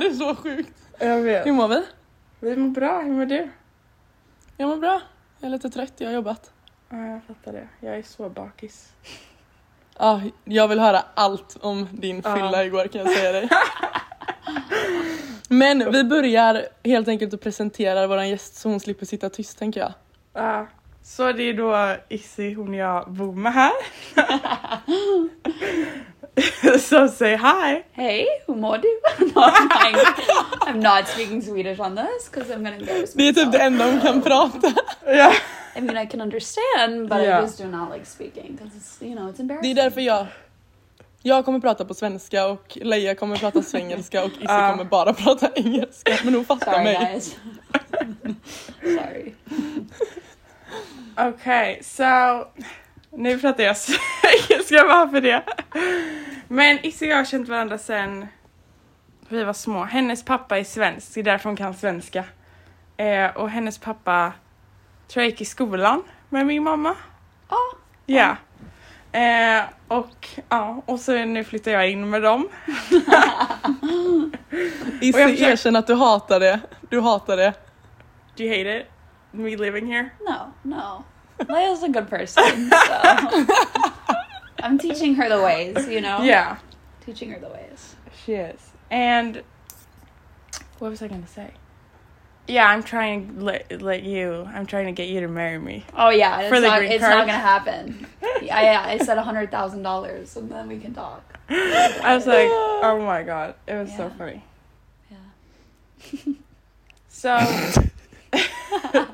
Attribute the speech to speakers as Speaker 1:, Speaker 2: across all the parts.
Speaker 1: här är så sjukt.
Speaker 2: Jag vet.
Speaker 1: Hur mår vi?
Speaker 2: Vi mår bra, hur mår du?
Speaker 1: Jag mår bra. Jag är lite trött, jag har jobbat.
Speaker 2: Ja, jag fattar det. Jag är så bakis.
Speaker 1: Ja, jag vill höra allt om din
Speaker 2: Ja.
Speaker 1: fylla igår kan jag säga dig. Men vi börjar helt enkelt att presentera vår gäst så hon slipper sitta tyst tänker jag.
Speaker 2: Ja, så det är då Issy, hon jag bor med här. so say hi.
Speaker 3: Hey, who mår du? I'm, not speaking Swedish on this because I'm gonna embarrass
Speaker 1: Det är typ
Speaker 3: myself.
Speaker 1: det enda hon kan prata.
Speaker 2: Ja.
Speaker 3: I mean, I can understand, but
Speaker 2: Yeah.
Speaker 3: I just do not like speaking because it's you know it's
Speaker 1: Det
Speaker 3: embarrassing.
Speaker 1: är därför jag jag kommer prata på svenska och Leia kommer prata svengelska och Issy
Speaker 2: Ja.
Speaker 1: kommer bara prata engelska men hon fattar
Speaker 3: Sorry,
Speaker 1: mig.
Speaker 3: guys. Sorry.
Speaker 2: Okej, så nu pratar jag svengelska bara för det. Men Issy och jag har känt varandra sedan vi var små. Hennes pappa är svensk, det är därför hon kan svenska. Eh, och hennes pappa tror jag gick i skolan med min mamma.
Speaker 3: Ja.
Speaker 2: Ja. Eh, och ja, och så nu flyttar jag in med dem. Jag försöker-
Speaker 1: erkänn att du hatar det. Du hatar det.
Speaker 2: Do you hate it? Me living here?
Speaker 3: No, no. Leia's a good person, so I'm teaching her the ways. You know.
Speaker 2: Yeah,
Speaker 3: Teaching her the ways.
Speaker 2: she is. And what was I gonna say? Yeah, I'm trying to let, let you, I'm trying to get you to marry me.
Speaker 3: Oh yeah, it's
Speaker 2: For the
Speaker 3: not.
Speaker 2: green
Speaker 3: It's
Speaker 2: card.
Speaker 3: not gonna happen. yeah, yeah. I said a hundred thousand dollars, and then we can talk.
Speaker 2: I was like, oh my god, it was so funny.
Speaker 3: Yeah.
Speaker 2: So,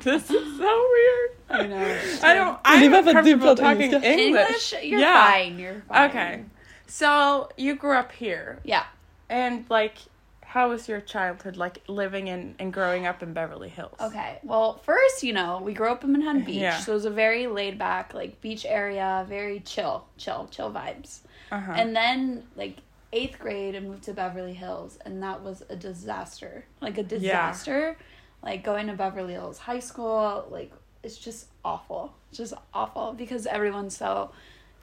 Speaker 2: this is so weird.
Speaker 3: I know.
Speaker 2: I don't,
Speaker 1: Men det är
Speaker 2: I'm
Speaker 1: bara för att du
Speaker 2: comfortable talking. English.
Speaker 3: English, you're
Speaker 2: Yeah.
Speaker 3: fine. You're fine.
Speaker 2: Okay. So, you grew up here.
Speaker 3: Yeah.
Speaker 2: And like, how was your childhood like living in and growing up in Beverly Hills?
Speaker 3: Okay. Well, first, you know, we grew up in Manhattan Beach,
Speaker 2: Yeah.
Speaker 3: so it was a very laid back, like beach area, very chill, chill, chill vibes.
Speaker 2: Uh-huh.
Speaker 3: And then, like eighth grade, I moved to Beverly Hills, and that was a disaster. Like a disaster. Like going to Beverly Hills High School, like it's just awful. It's just awful because everyone's so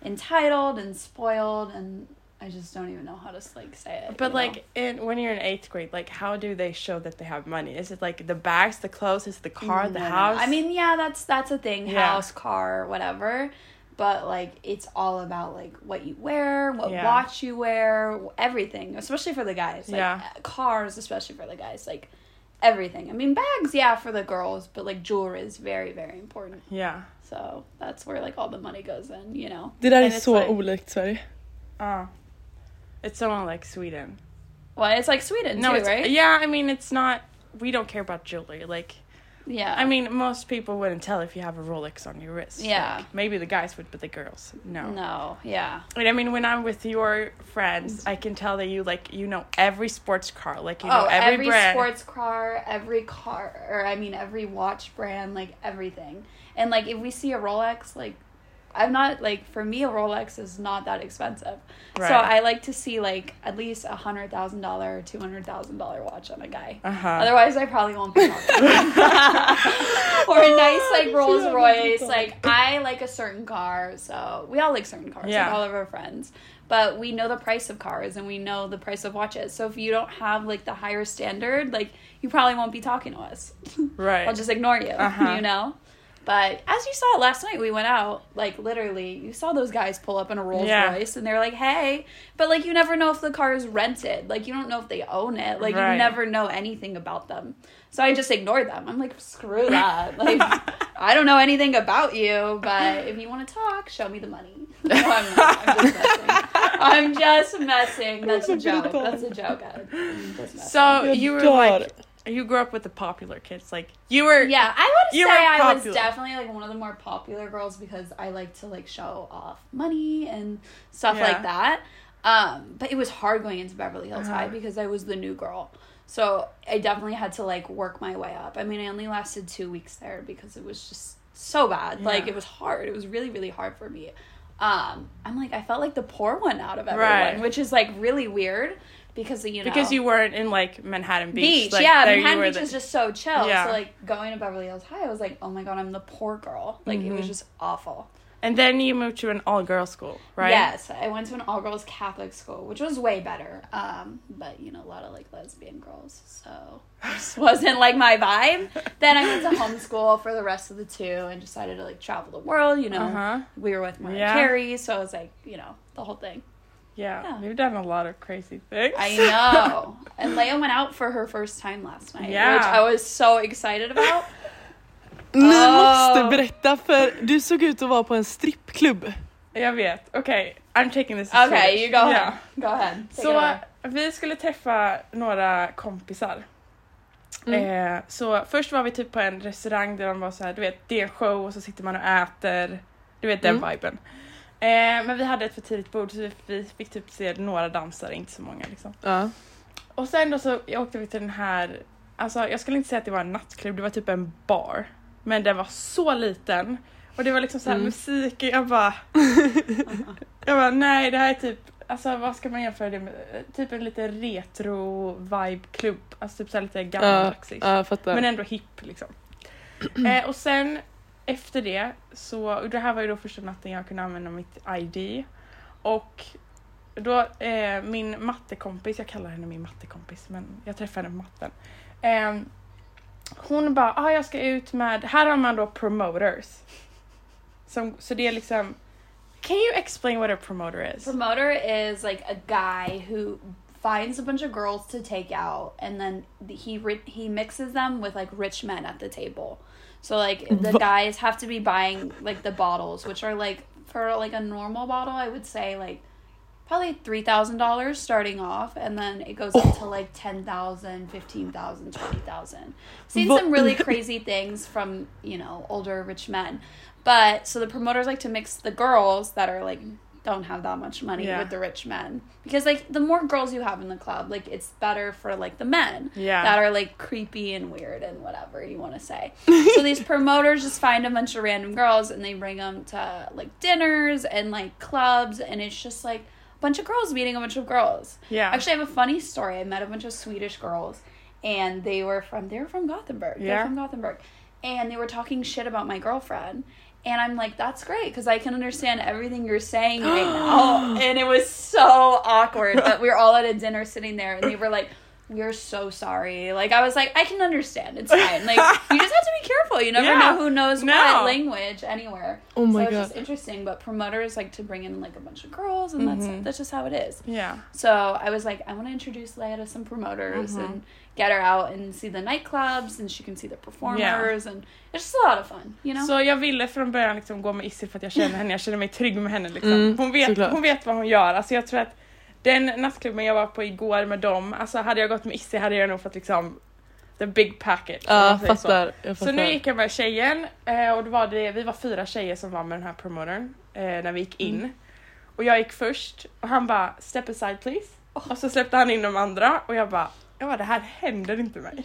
Speaker 3: entitled and spoiled, and I just don't even know how to like say it.
Speaker 2: but
Speaker 3: you know?
Speaker 2: like, in when you're in eighth grade, like, how do they show that they have money? Is it like the bags, the clothes, is it the car, the
Speaker 3: No, no, no.
Speaker 2: house?
Speaker 3: I mean, yeah, that's that's a thing.
Speaker 2: Yeah.
Speaker 3: House, car, whatever. But like, it's all about like what you wear, what
Speaker 2: Yeah.
Speaker 3: watch you wear, everything. Especially for the guys. Like,
Speaker 2: Yeah.
Speaker 3: Uh, cars, especially for the guys. Like everything. I mean, bags, yeah, for the girls, but like jewelry is very, very important.
Speaker 2: yeah.
Speaker 3: So that's where like all the money goes in. You know.
Speaker 1: Det där är
Speaker 2: And it's
Speaker 1: så
Speaker 2: like-
Speaker 1: olikt Sverige.
Speaker 2: Uh, it's so like Sweden.
Speaker 3: Well, it's like Sweden
Speaker 2: No,
Speaker 3: too,
Speaker 2: it's
Speaker 3: right?
Speaker 2: yeah. I mean, it's not. We don't care about jewelry. Like,
Speaker 3: Yeah.
Speaker 2: I mean, most people wouldn't tell if you have a Rolex on your wrist.
Speaker 3: Yeah.
Speaker 2: Like, maybe the guys would, but the girls, no.
Speaker 3: No. Yeah.
Speaker 2: And I mean, when I'm with your friends, I can tell that you like you know every sports car, like you know
Speaker 3: oh,
Speaker 2: every,
Speaker 3: every,
Speaker 2: brand.
Speaker 3: sports car, every car, or I mean, every watch brand, like everything. And like, if we see a Rolex, like, I'm not like for me, a Rolex is not that expensive.
Speaker 2: Right.
Speaker 3: So I like to see like at least a hundred thousand dollar, two hundred thousand dollar watch on a guy.
Speaker 2: Uh huh.
Speaker 3: Otherwise, I probably won't be talking. or a nice like Rolls Royce. Like I like a certain car, so we all like certain cars.
Speaker 2: Yeah.
Speaker 3: Like all of our friends, but we know the price of cars and we know the price of watches. So if you don't have like the higher standard, like you probably won't be talking to us.
Speaker 2: Right.
Speaker 3: I'll just ignore you.
Speaker 2: Uh-huh.
Speaker 3: You know. But as you saw last night, we went out. Like literally, you saw those guys pull up in a Rolls
Speaker 2: Yeah.
Speaker 3: Royce, and they're like, "Hey," but like you never know if the car is rented. Like you don't know if they own it. Like
Speaker 2: Right.
Speaker 3: you never know anything about them. So I just ignored them. I'm like, screw that. Like I don't know anything about you, but if you want to talk, show me the money. No, I'm not. I'm just messing. I'm just messing. That's a joke. That's a joke. Ed. I'm
Speaker 2: so you were like, you grew up with the popular kids, like you were.
Speaker 3: Yeah, I would say I was definitely like one of the more popular girls because I like to like show off money and stuff
Speaker 2: Yeah.
Speaker 3: like that. Um, but it was hard going into Beverly Hills High
Speaker 2: Uh-huh.
Speaker 3: because I was the new girl. So I definitely had to like work my way up. I mean, I only lasted two weeks there because it was just so bad. Like it was hard. It was really really hard for me. Um, I'm like I felt like the poor one out of everyone,
Speaker 2: Right.
Speaker 3: which is like really weird because you know
Speaker 2: Because you weren't in like Manhattan Beach.
Speaker 3: beach.
Speaker 2: like,
Speaker 3: yeah, Manhattan Beach
Speaker 2: the-
Speaker 3: is just so chill.
Speaker 2: Yeah.
Speaker 3: So like going to Beverly Hills High, I was like, oh my god, I'm the poor girl. Like it was
Speaker 2: Mhm.
Speaker 3: just awful.
Speaker 2: And then you moved to an all girls school, right?
Speaker 3: Yes, I went to an all girls Catholic school, which was way better. Um, but you know, a lot of like lesbian girls, so just wasn't like my vibe. Then I went to homeschool for the rest of the two and decided to like travel the world. You know,
Speaker 2: Uh-huh.
Speaker 3: we were with Mariah
Speaker 2: Yeah.
Speaker 3: Carey, so I was like you know the whole thing.
Speaker 2: Yeah.
Speaker 3: Yeah.
Speaker 2: We've done a lot of crazy things.
Speaker 3: I know. and Leia went out for her first time last night,
Speaker 2: Yeah.
Speaker 3: which I was so excited about.
Speaker 1: Ni
Speaker 3: Oh.
Speaker 1: måste berätta för du såg ut att vara på en strippklubb.
Speaker 2: Jag vet. Okej, I'm taking this in
Speaker 3: Okay, you go ahead.
Speaker 2: Ja.
Speaker 3: Go ahead. Take
Speaker 2: Så vi skulle träffa några kompisar.
Speaker 1: Mm.
Speaker 2: Eh, så först var vi typ på en restaurang där de var så här, du vet, det är en show och så sitter man och äter. Du vet den
Speaker 1: Mm.
Speaker 2: viben. Eh, men vi hade ett för tidigt bord så vi, vi fick typ se några dansare, inte så många liksom.
Speaker 1: Ja.
Speaker 2: Och sen då så åkte vi till den här, alltså jag skulle inte säga att det var en nattklubb, det var typ en bar. Men den var så liten. Och det var liksom så här
Speaker 1: Mm.
Speaker 2: musik och jag bara... jag bara nej det här är typ, alltså vad ska man jämföra det med? Typ en lite retro vibe klubb. Alltså typ så här lite gammaldags.
Speaker 1: jag fattar.
Speaker 2: Men ändå hipp liksom. eh, och sen efter det så, och det här var ju då första natten jag kunde använda mitt ID. Och då eh, min mattekompis, jag kallar henne min mattekompis men jag träffade henne på matten. Eh, hon bara, ah, jag ska ut med, här har man då promoters. Som, så det är liksom, can you explain what a promoter is?
Speaker 3: Promoter is like a guy who finds a bunch of girls to take out and then he he mixes them with like rich men at the table. So like the guys have to be buying like the bottles which are like for like a normal bottle I would say like probably $3,000 starting off and then it goes up oh. to like 10,000, 15,000, 20,000. Seen some really crazy things from, you know, older rich men. But so the promoters like to mix the girls that are like don't have that much money
Speaker 2: Yeah.
Speaker 3: with the rich men because like the more girls you have in the club like it's better for like the men
Speaker 2: Yeah.
Speaker 3: that are like creepy and weird and whatever you want to say so these promoters just find a bunch of random girls and they bring them to like dinners and like clubs and it's just like a bunch of girls meeting a bunch of girls
Speaker 2: Yeah.
Speaker 3: actually i have a funny story i met a bunch of swedish girls and they were from they were from gothenburg
Speaker 2: Yeah.
Speaker 3: they're from gothenburg and they were talking shit about my girlfriend and I'm like, that's great because I can understand everything you're saying right now. And it was so awkward. But we were all at a dinner sitting there and they were like, we're so sorry. Like, I was like, I can understand. It's fine. Like, you just have to be careful. You never
Speaker 2: Yeah.
Speaker 3: know who knows
Speaker 2: No.
Speaker 3: what language anywhere.
Speaker 1: Oh my
Speaker 3: so it's just interesting. But promoters like to bring in like a bunch of girls and that's,
Speaker 2: Mhm.
Speaker 3: that's just how it is.
Speaker 2: yeah.
Speaker 3: So I was like, I want to introduce Leia to some promoters
Speaker 2: Mhm.
Speaker 3: and get her out and see the nightclubs and she can see the performers and it's just a lot of fun, you know?
Speaker 2: Så jag ville från början liksom gå med Izzy för att jag känner henne, jag känner mig trygg med henne. Liksom.
Speaker 1: Mm,
Speaker 2: hon, vet,
Speaker 1: såklart.
Speaker 2: hon vet vad hon gör. Alltså jag tror att den nattklubben jag var på igår med dem, alltså hade jag gått med Issi hade jag nog fått liksom the big package. om
Speaker 1: Ja,
Speaker 2: säger så.
Speaker 1: fattar. Jag
Speaker 2: Så
Speaker 1: fattar.
Speaker 2: nu gick jag med tjejen eh, och då var det, vi var fyra tjejer som var med den här promotern eh, när vi gick in.
Speaker 1: Mm.
Speaker 2: Och jag gick först och han bara step aside please. Och så släppte han in de andra och jag bara, jag bara det här händer inte mig.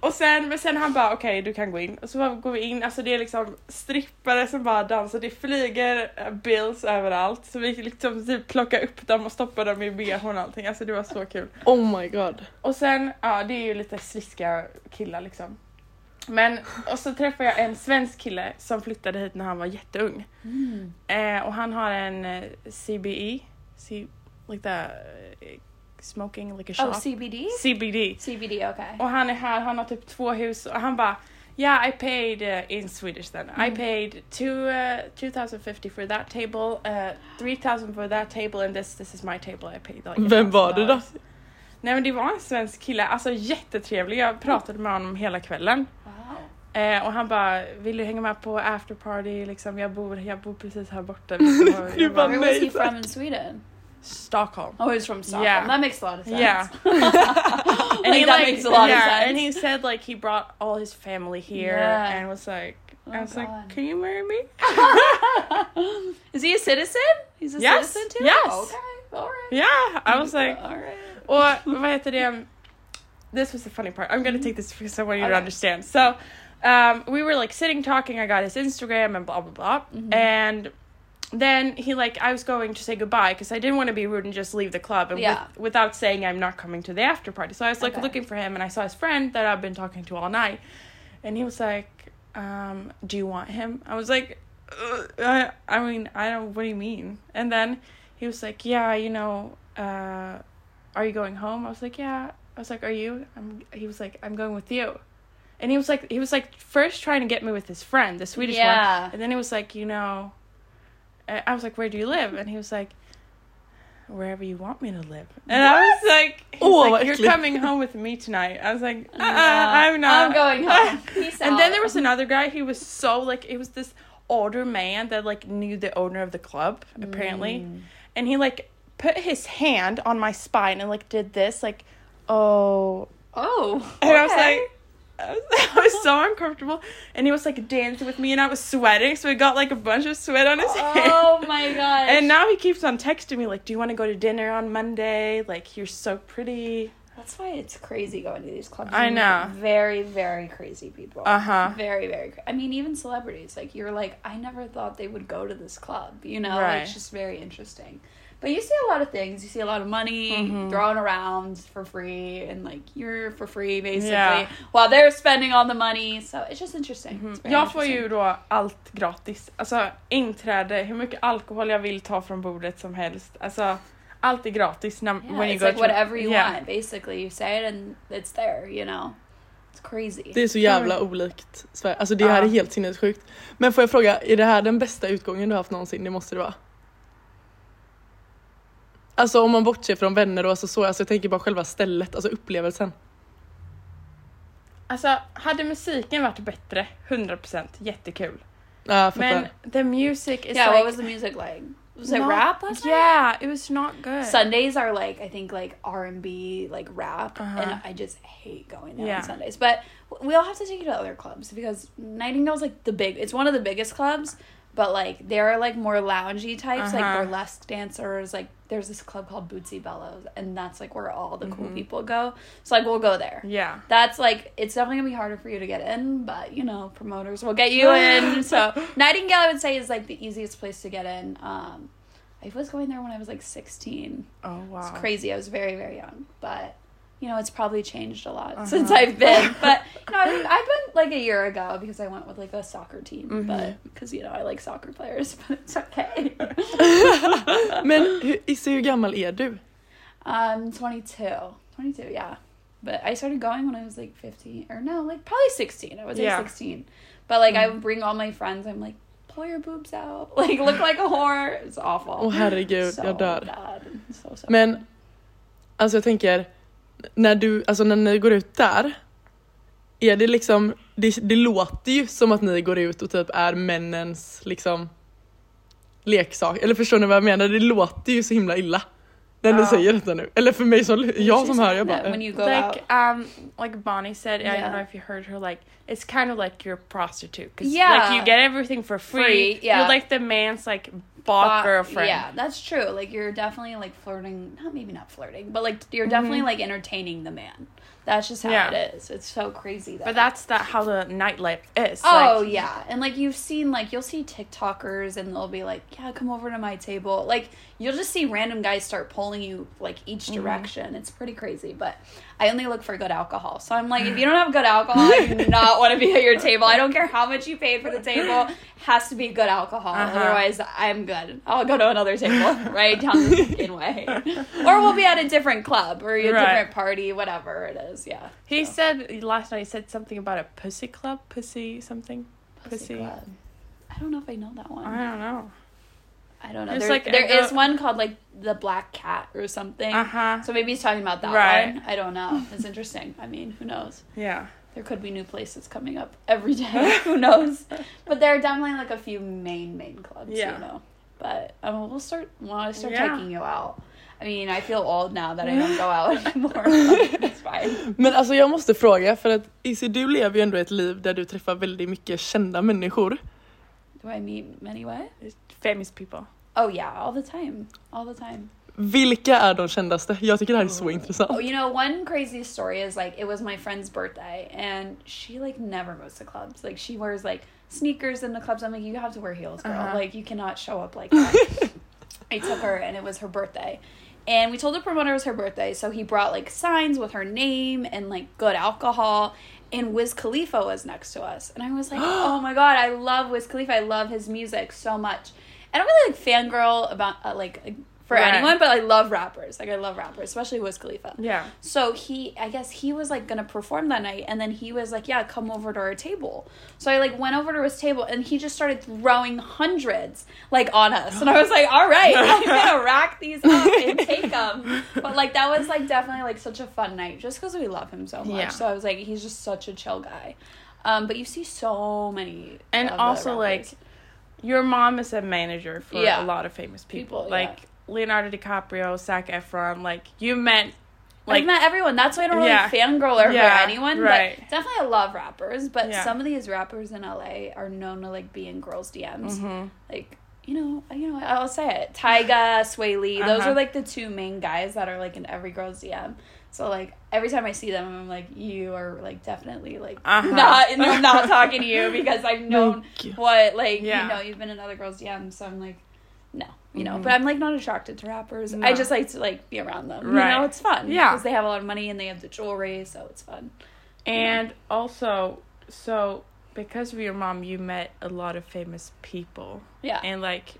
Speaker 2: Och sen, men sen han bara okej du kan gå in. Och så bara går vi in, alltså det är liksom strippare som bara dansar, det flyger eh, bills överallt. Så vi liksom typ plocka upp dem och stoppa dem i bhn och allting. Alltså det var så kul.
Speaker 1: Oh my god.
Speaker 2: Och sen, ja det är ju lite sliskiga killar liksom. Men, och så träffade jag en svensk kille som flyttade hit när han var jätteung.
Speaker 3: Mm.
Speaker 2: Eh, och han har en eh, CBE, C, like the eh, smoking like a shop.
Speaker 3: Oh, CBD?
Speaker 2: CBD.
Speaker 3: CBD, okay.
Speaker 2: Och han är här, han har typ två hus och han bara Yeah, I paid uh, in Swedish then. I
Speaker 3: Mm.
Speaker 2: paid two uh, 2050 for that table, uh, 3000 for that table and this this is my table I paid like
Speaker 1: Vem var det då?
Speaker 2: $1,000. Nej men det var en svensk kille, alltså jättetrevlig. Jag pratade med honom hela kvällen.
Speaker 3: Wow.
Speaker 2: Eh, och han bara, vill du hänga med på afterparty? Liksom, jag, bor, jag bor precis här borta.
Speaker 1: Du bara,
Speaker 3: Where
Speaker 2: bara,
Speaker 3: was he
Speaker 1: nej, tack.
Speaker 3: From in Sweden?
Speaker 2: Stockholm.
Speaker 3: Oh, he's from Stockholm.
Speaker 2: Yeah.
Speaker 3: That makes a lot of sense.
Speaker 2: Yeah.
Speaker 3: like,
Speaker 2: he
Speaker 3: that makes a lot
Speaker 2: yeah,
Speaker 3: of sense.
Speaker 2: and he said like he brought all his family here
Speaker 3: Yeah.
Speaker 2: and was like,
Speaker 3: Oh,
Speaker 2: I was
Speaker 3: God.
Speaker 2: like, can you marry me?
Speaker 3: Is he a citizen? He's a
Speaker 2: Yes,
Speaker 3: citizen too?
Speaker 2: yes.
Speaker 3: Okay, alright.
Speaker 2: Yeah, I was like,
Speaker 3: Alright.
Speaker 2: och vad heter det? This was the funny part. I'm gonna take this because I want you to understand. So, um, we were like sitting talking. I got his Instagram and blah blah blah,
Speaker 3: Mhm.
Speaker 2: and then he like I was going to say goodbye because I didn't want to be rude and just leave the club and
Speaker 3: Yeah.
Speaker 2: with, without saying I'm not coming to the after party. So I was like
Speaker 3: Okay.
Speaker 2: looking for him and I saw his friend that I've been talking to all night, and he was like, um, "Do you want him?" I was like, uh, I, I mean, I don't, what do you mean? And then he was like, yeah, you know, uh, are you going home? I was like, yeah. I was like, are you? I'm, he was like, I'm going with you. And he was like, he was like first trying to get me with his friend, the Swedish
Speaker 3: Yeah.
Speaker 2: one. And then he was like, you know, I was like, where do you live? And he was like, wherever you want me to live. And I was like, was like you're coming home with me tonight. I was like, uh, uh,
Speaker 3: Yeah.
Speaker 2: I'm not.
Speaker 3: I'm going home. Peace
Speaker 2: and then there was another guy. He was so like, it was this older man that like knew the owner of the club apparently,
Speaker 3: Mm.
Speaker 2: and he like put his hand on my spine and like did this like, oh,
Speaker 3: Oh.
Speaker 2: and I was like. I was, I was so uncomfortable, and he was like dancing with me, and I was sweating, so he got like a bunch of sweat on his hand.
Speaker 3: Oh my god!
Speaker 2: And now he keeps on texting me like, "Do you want to go to dinner on Monday? Like, you're so pretty."
Speaker 3: That's why it's crazy going to these clubs.
Speaker 2: I know.
Speaker 3: Very, very crazy people.
Speaker 2: Uh huh.
Speaker 3: Very, very. Cra- I mean, even celebrities. Like you're like, I never thought they would go to this club. You know,
Speaker 2: Right.
Speaker 3: it's just very interesting. But you see a lot of things. You see a lot of money
Speaker 2: Mhm.
Speaker 3: thrown around for free, and like you're for free basically,
Speaker 2: Yeah.
Speaker 3: while they're spending all the money. So it's just interesting. It's very
Speaker 2: Jag får
Speaker 3: interesting.
Speaker 2: ju då allt gratis. Alltså inträde, hur mycket alkohol jag vill ta från bordet som helst. Alltså allt är gratis när,
Speaker 3: Yeah,
Speaker 2: when you
Speaker 3: it's
Speaker 2: go
Speaker 3: like
Speaker 2: to...
Speaker 3: whatever you
Speaker 2: yeah.
Speaker 3: want. Basically, you say it and it's there. You know, it's crazy.
Speaker 1: Det är så jävla olikt Sverige. Alltså det här
Speaker 2: Ja.
Speaker 1: är helt sinnessjukt. Men får jag fråga, är det här den bästa utgången du har haft någonsin? Det måste det vara. Alltså om man bortser från vänner och alltså så, alltså jag tänker bara själva stället, alltså upplevelsen.
Speaker 2: Alltså hade musiken varit bättre, 100% jättekul.
Speaker 1: Ja.
Speaker 2: Men the music is
Speaker 3: yeah,
Speaker 2: like...
Speaker 3: what was the music like? Was it
Speaker 2: not-
Speaker 3: rap last night?
Speaker 2: Yeah, it was not good.
Speaker 3: Sundays are like I think like R and B, like rap,
Speaker 2: Uh-huh.
Speaker 3: and I just hate going there
Speaker 2: Yeah.
Speaker 3: on Sundays. But we all have to take you to other clubs because Nightingale's like the big. It's one of the biggest clubs, but like there are like more loungy types, like
Speaker 2: Uh-huh.
Speaker 3: burlesque dancers. Like there's this club called Bootsy Bellows, and that's like where all the cool
Speaker 2: Mhm.
Speaker 3: people go. So like we'll go there.
Speaker 2: Yeah.
Speaker 3: That's like it's definitely gonna be harder for you to get in, but you know promoters will get you in. so Nightingale, I would say, is like the easiest place to get in. Um, I was going there when I was like sixteen.
Speaker 2: Oh wow.
Speaker 3: It's crazy. I was very, very young, but you know, it's probably changed a lot
Speaker 2: Uh-huh.
Speaker 3: since I've been. But you know, I, I've been like a year ago because I went with like a soccer team,
Speaker 2: Mhm.
Speaker 3: but because you know I like soccer players, but it's okay.
Speaker 1: Men Izzy, hur gammal är du?
Speaker 3: um, 22, 22, yeah. But I started going when I was like 15, or no, like probably 16. I was
Speaker 2: Yeah.
Speaker 3: like 16. But like I
Speaker 2: Mm.
Speaker 3: would bring all my friends. I'm like, pull your boobs out, like look like a whore. It's awful.
Speaker 1: Åh herregud,
Speaker 3: so
Speaker 1: jag dör.
Speaker 3: bad. So, so
Speaker 1: Men
Speaker 3: bad.
Speaker 1: alltså jag tänker, när du, alltså när ni går ut där, är det liksom, det, det låter ju som att ni går ut och typ är männens liksom leksak. Eller förstår ni vad jag menar? Det låter ju så himla illa. När ni
Speaker 2: Ja.
Speaker 1: säger detta nu. Eller för mig som, jag som hör, jag bara...
Speaker 3: When you go
Speaker 2: like
Speaker 3: out.
Speaker 2: um like Bonnie said, I
Speaker 3: Yeah.
Speaker 2: don't know if you heard her. Like it's kind of like you're a prostitute because
Speaker 3: Yeah.
Speaker 2: like you get everything for free.
Speaker 3: Free, yeah.
Speaker 2: You're like the man's like girlfriend.
Speaker 3: Yeah, that's true. Like you're definitely like flirting, not maybe not flirting, but like you're definitely mm-hmm. like entertaining the man. That's just how
Speaker 2: Mm-hmm. Yeah.
Speaker 3: it is. It's so crazy. That
Speaker 2: But that's that how the nightlife is.
Speaker 3: Oh
Speaker 2: like,
Speaker 3: yeah, and like you've seen like you'll see TikTokers and they'll be like, "Yeah, come over to my table." Like you'll just see random guys start pulling you like each
Speaker 2: Mm-hmm.
Speaker 3: direction. It's pretty crazy, but I only look for good alcohol. So I'm like, if you don't have good alcohol, I do not want to be at your table. I don't care how much you paid for the table. Has to be good alcohol.
Speaker 2: Uh-huh.
Speaker 3: Otherwise, I'm good. I'll go to another table right down the fucking way, or we'll be at a different club or a
Speaker 2: Right.
Speaker 3: different party, whatever it is. Yeah.
Speaker 2: He
Speaker 3: So.
Speaker 2: said last night. He said something about a pussy club, pussy something. Pussy.
Speaker 3: Club. I don't know if I know that one.
Speaker 2: I don't know.
Speaker 3: I don't know.
Speaker 2: There's
Speaker 3: There,
Speaker 2: like
Speaker 3: there is one called like the Black Cat or something.
Speaker 2: Uh huh.
Speaker 3: So maybe he's talking about that
Speaker 2: Right.
Speaker 3: one. I don't know. It's interesting. I mean, who knows?
Speaker 2: Yeah.
Speaker 3: There could be new places coming up every day. who knows? But there are definitely like a few main main clubs.
Speaker 2: Yeah.
Speaker 3: You know. But um, we'll start. To start
Speaker 2: Yeah.
Speaker 3: taking you out. I mean, I feel old now that I don't go out anymore. it's fine.
Speaker 1: Men alltså jag måste fråga, för att Izzy du lever ju ändå ett liv där du träffar väldigt mycket kända människor.
Speaker 3: Do I meet many what?
Speaker 2: Famous people.
Speaker 3: Oh yeah, all the time, all the time.
Speaker 1: Vilka är de kändaste? Jag tycker det här är så
Speaker 3: Oh,
Speaker 1: intressant.
Speaker 3: you know, one crazy story is like it was my friend's birthday and she like never goes to clubs. Like she wears like sneakers in the clubs. I'm like, you have to wear heels, girl.
Speaker 2: Uh-huh.
Speaker 3: Like you cannot show up like that. I took her and it was her birthday. And we told the promoter it was her birthday, so he brought like signs with her name and like good alcohol. and Wiz Khalifa was next to us, and I was like, "Oh my god, I love Wiz Khalifa. I love his music so much." I don't really like fangirl about uh, like for
Speaker 2: Right.
Speaker 3: anyone, but I love rappers. Like I love rappers, especially Wiz Khalifa.
Speaker 2: Yeah.
Speaker 3: So he, I guess he was like gonna perform that night, and then he was like, "Yeah, come over to our table." So I like went over to his table, and he just started throwing hundreds like on us, and I was like, "All right, I'm gonna rack these up and take them." But like that was like definitely like such a fun night, just because we love him so much.
Speaker 2: Yeah.
Speaker 3: So I was like, he's just such a chill guy. Um, but you see so many,
Speaker 2: And also, like. Your mom is a manager for
Speaker 3: Yeah.
Speaker 2: a lot of famous people.
Speaker 3: People,
Speaker 2: like Leonardo DiCaprio, Zac Efron. Like you met
Speaker 3: I've
Speaker 2: like
Speaker 3: met everyone. That's why I don't really
Speaker 2: Yeah.
Speaker 3: fangirl over
Speaker 2: Yeah,
Speaker 3: anyone.
Speaker 2: right.
Speaker 3: But definitely I love rappers. But
Speaker 2: Yeah.
Speaker 3: some of these rappers in LA are known to like be in girls' DMs.
Speaker 2: Mhm.
Speaker 3: Like, you know, you know, I'll say it. Tyga, Swae Lee, those
Speaker 2: Uh-huh.
Speaker 3: are like the two main guys that are like in every girl's DM. So like every time I see them, I'm like, you are like definitely like
Speaker 2: Uh-huh.
Speaker 3: not, and I'm not talking to you because I've known what like
Speaker 2: Yeah.
Speaker 3: you know you've been in other girls' DMs. So I'm like, no, you know.
Speaker 2: Mhm.
Speaker 3: But I'm like not attracted to rappers. I just like to like be around them.
Speaker 2: Right.
Speaker 3: You know, it's fun.
Speaker 2: Yeah.
Speaker 3: because they have a lot of money and they have the jewelry, so it's fun.
Speaker 2: And also, so because of your mom, you met a lot of famous people.
Speaker 3: Yeah.
Speaker 2: And like,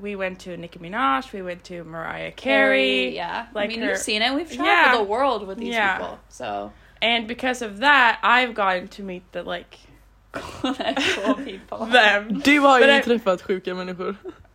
Speaker 2: we went to Nicki Minaj, we went to Mariah Carey.
Speaker 3: yeah.
Speaker 2: like
Speaker 3: I mean,
Speaker 2: her-
Speaker 3: you've seen it. We've traveled
Speaker 2: Yeah.
Speaker 3: the world with these
Speaker 2: Yeah.
Speaker 3: people. So
Speaker 2: And because of that, I've gotten to meet the like
Speaker 3: cool people.
Speaker 2: them.
Speaker 1: Du har ju träffat sjuka människor.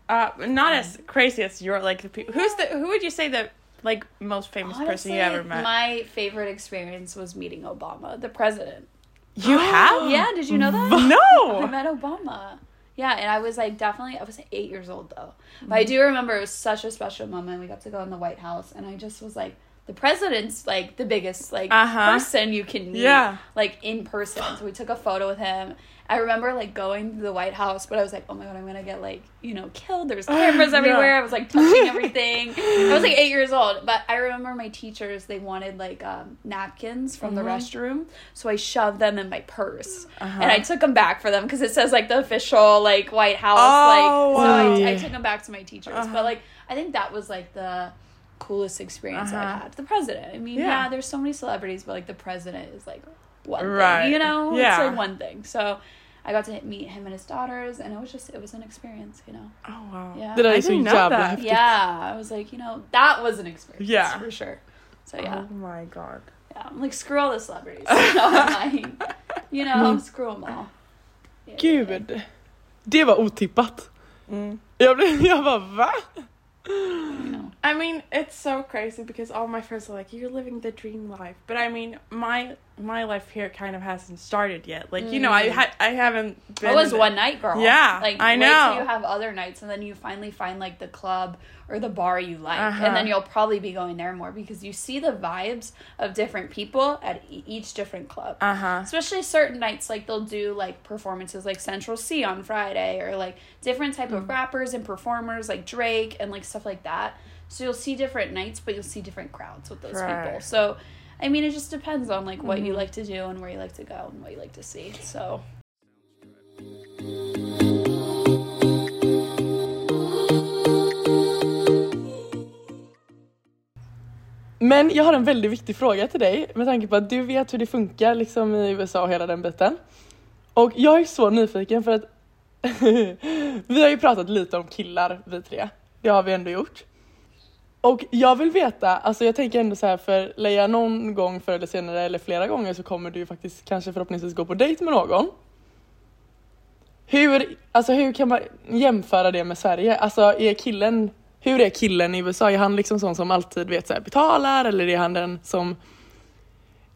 Speaker 2: Uh, not as crazy as you're like the people. Who's the who would you say the like most famous person you ever met?
Speaker 3: my favorite experience was meeting Obama, the president.
Speaker 2: you have?
Speaker 3: yeah, did you know that?
Speaker 2: No.
Speaker 3: I met Obama. Yeah, and I was like definitely I was eight years old though. But
Speaker 2: Mm-hmm.
Speaker 3: I do remember it was such a special moment. We got to go in the White House and I just was like the president's like the biggest like
Speaker 2: Uh-huh.
Speaker 3: person you can meet
Speaker 2: Yeah.
Speaker 3: like in person. So we took a photo with him. I remember like going to the White House, but I was like, oh my god, I'm gonna get like you know killed. There's cameras everywhere. I was like touching everything. I was like eight years old, but I remember my teachers they wanted like um, napkins from the
Speaker 2: Mhm.
Speaker 3: restroom, so I shoved them in my purse
Speaker 2: Uh-huh.
Speaker 3: and I took them back for them because it says like the official like White House
Speaker 2: Oh,
Speaker 3: like so I, I took them back to my teachers.
Speaker 2: Uh-huh.
Speaker 3: But like I think that was like the coolest experience I
Speaker 2: Uh-huh.
Speaker 3: had. The president. I mean,
Speaker 2: Yeah.
Speaker 3: yeah. there's so many celebrities, but like the president is like one
Speaker 2: Right.
Speaker 3: thing. You know,
Speaker 2: Yeah.
Speaker 3: it's like one thing. So I got to meet him and his daughters, and it was just it was an experience. You know.
Speaker 2: Oh wow.
Speaker 3: Yeah.
Speaker 1: Det där
Speaker 2: I didn't know
Speaker 1: jävla
Speaker 2: that.
Speaker 1: häftigt.
Speaker 3: Yeah, I was like, you know, that was an experience.
Speaker 2: Yeah.
Speaker 3: for sure. So yeah,
Speaker 2: Oh my god.
Speaker 3: yeah. I'm like, screw all the celebrities. You know, I'm you know,
Speaker 1: Mm.
Speaker 3: screw them all. Yeah.
Speaker 1: Gud. Det var otippat.
Speaker 2: Mm.
Speaker 1: Jag, blev, jag bara va?
Speaker 3: You.
Speaker 2: I mean, it's so crazy because all my friends are like, "You're living the dream life," but I mean, my my life here kind of hasn't started yet. Like, you know, I
Speaker 3: Mm.
Speaker 2: ha- I haven't. Been
Speaker 3: I was one night girl.
Speaker 2: Yeah,
Speaker 3: like
Speaker 2: I know.
Speaker 3: you have other nights, and then you finally find like the club or the bar you like,
Speaker 2: Uh-huh.
Speaker 3: and then you'll probably be going there more because you see the vibes of different people at e- each different club.
Speaker 2: Uh huh.
Speaker 3: Especially certain nights, like they'll do like performances like Central Cee on Friday, or like different type
Speaker 2: Mm.
Speaker 3: of rappers and performers like Drake and like stuff like that. So you'll see different nights, but you'll see different crowds with those people. So, I mean, it just depends on like what you
Speaker 2: Mhm.
Speaker 3: like to do and where you like to go and what you like to see. So.
Speaker 1: Men jag har en väldigt viktig fråga till dig med tanke på att du vet hur det funkar liksom i USA och hela den biten. Och jag är så nyfiken för att vi har ju pratat lite om killar vi tre. Det har vi ändå gjort. Och jag vill veta, alltså jag tänker ändå så här för Leia någon gång förr eller senare eller flera gånger så kommer du ju faktiskt kanske förhoppningsvis gå på dejt med någon. Hur, alltså hur kan man jämföra det med Sverige? Alltså är killen, hur är killen i USA? Är han liksom sån som alltid vet så här, betalar eller är han den som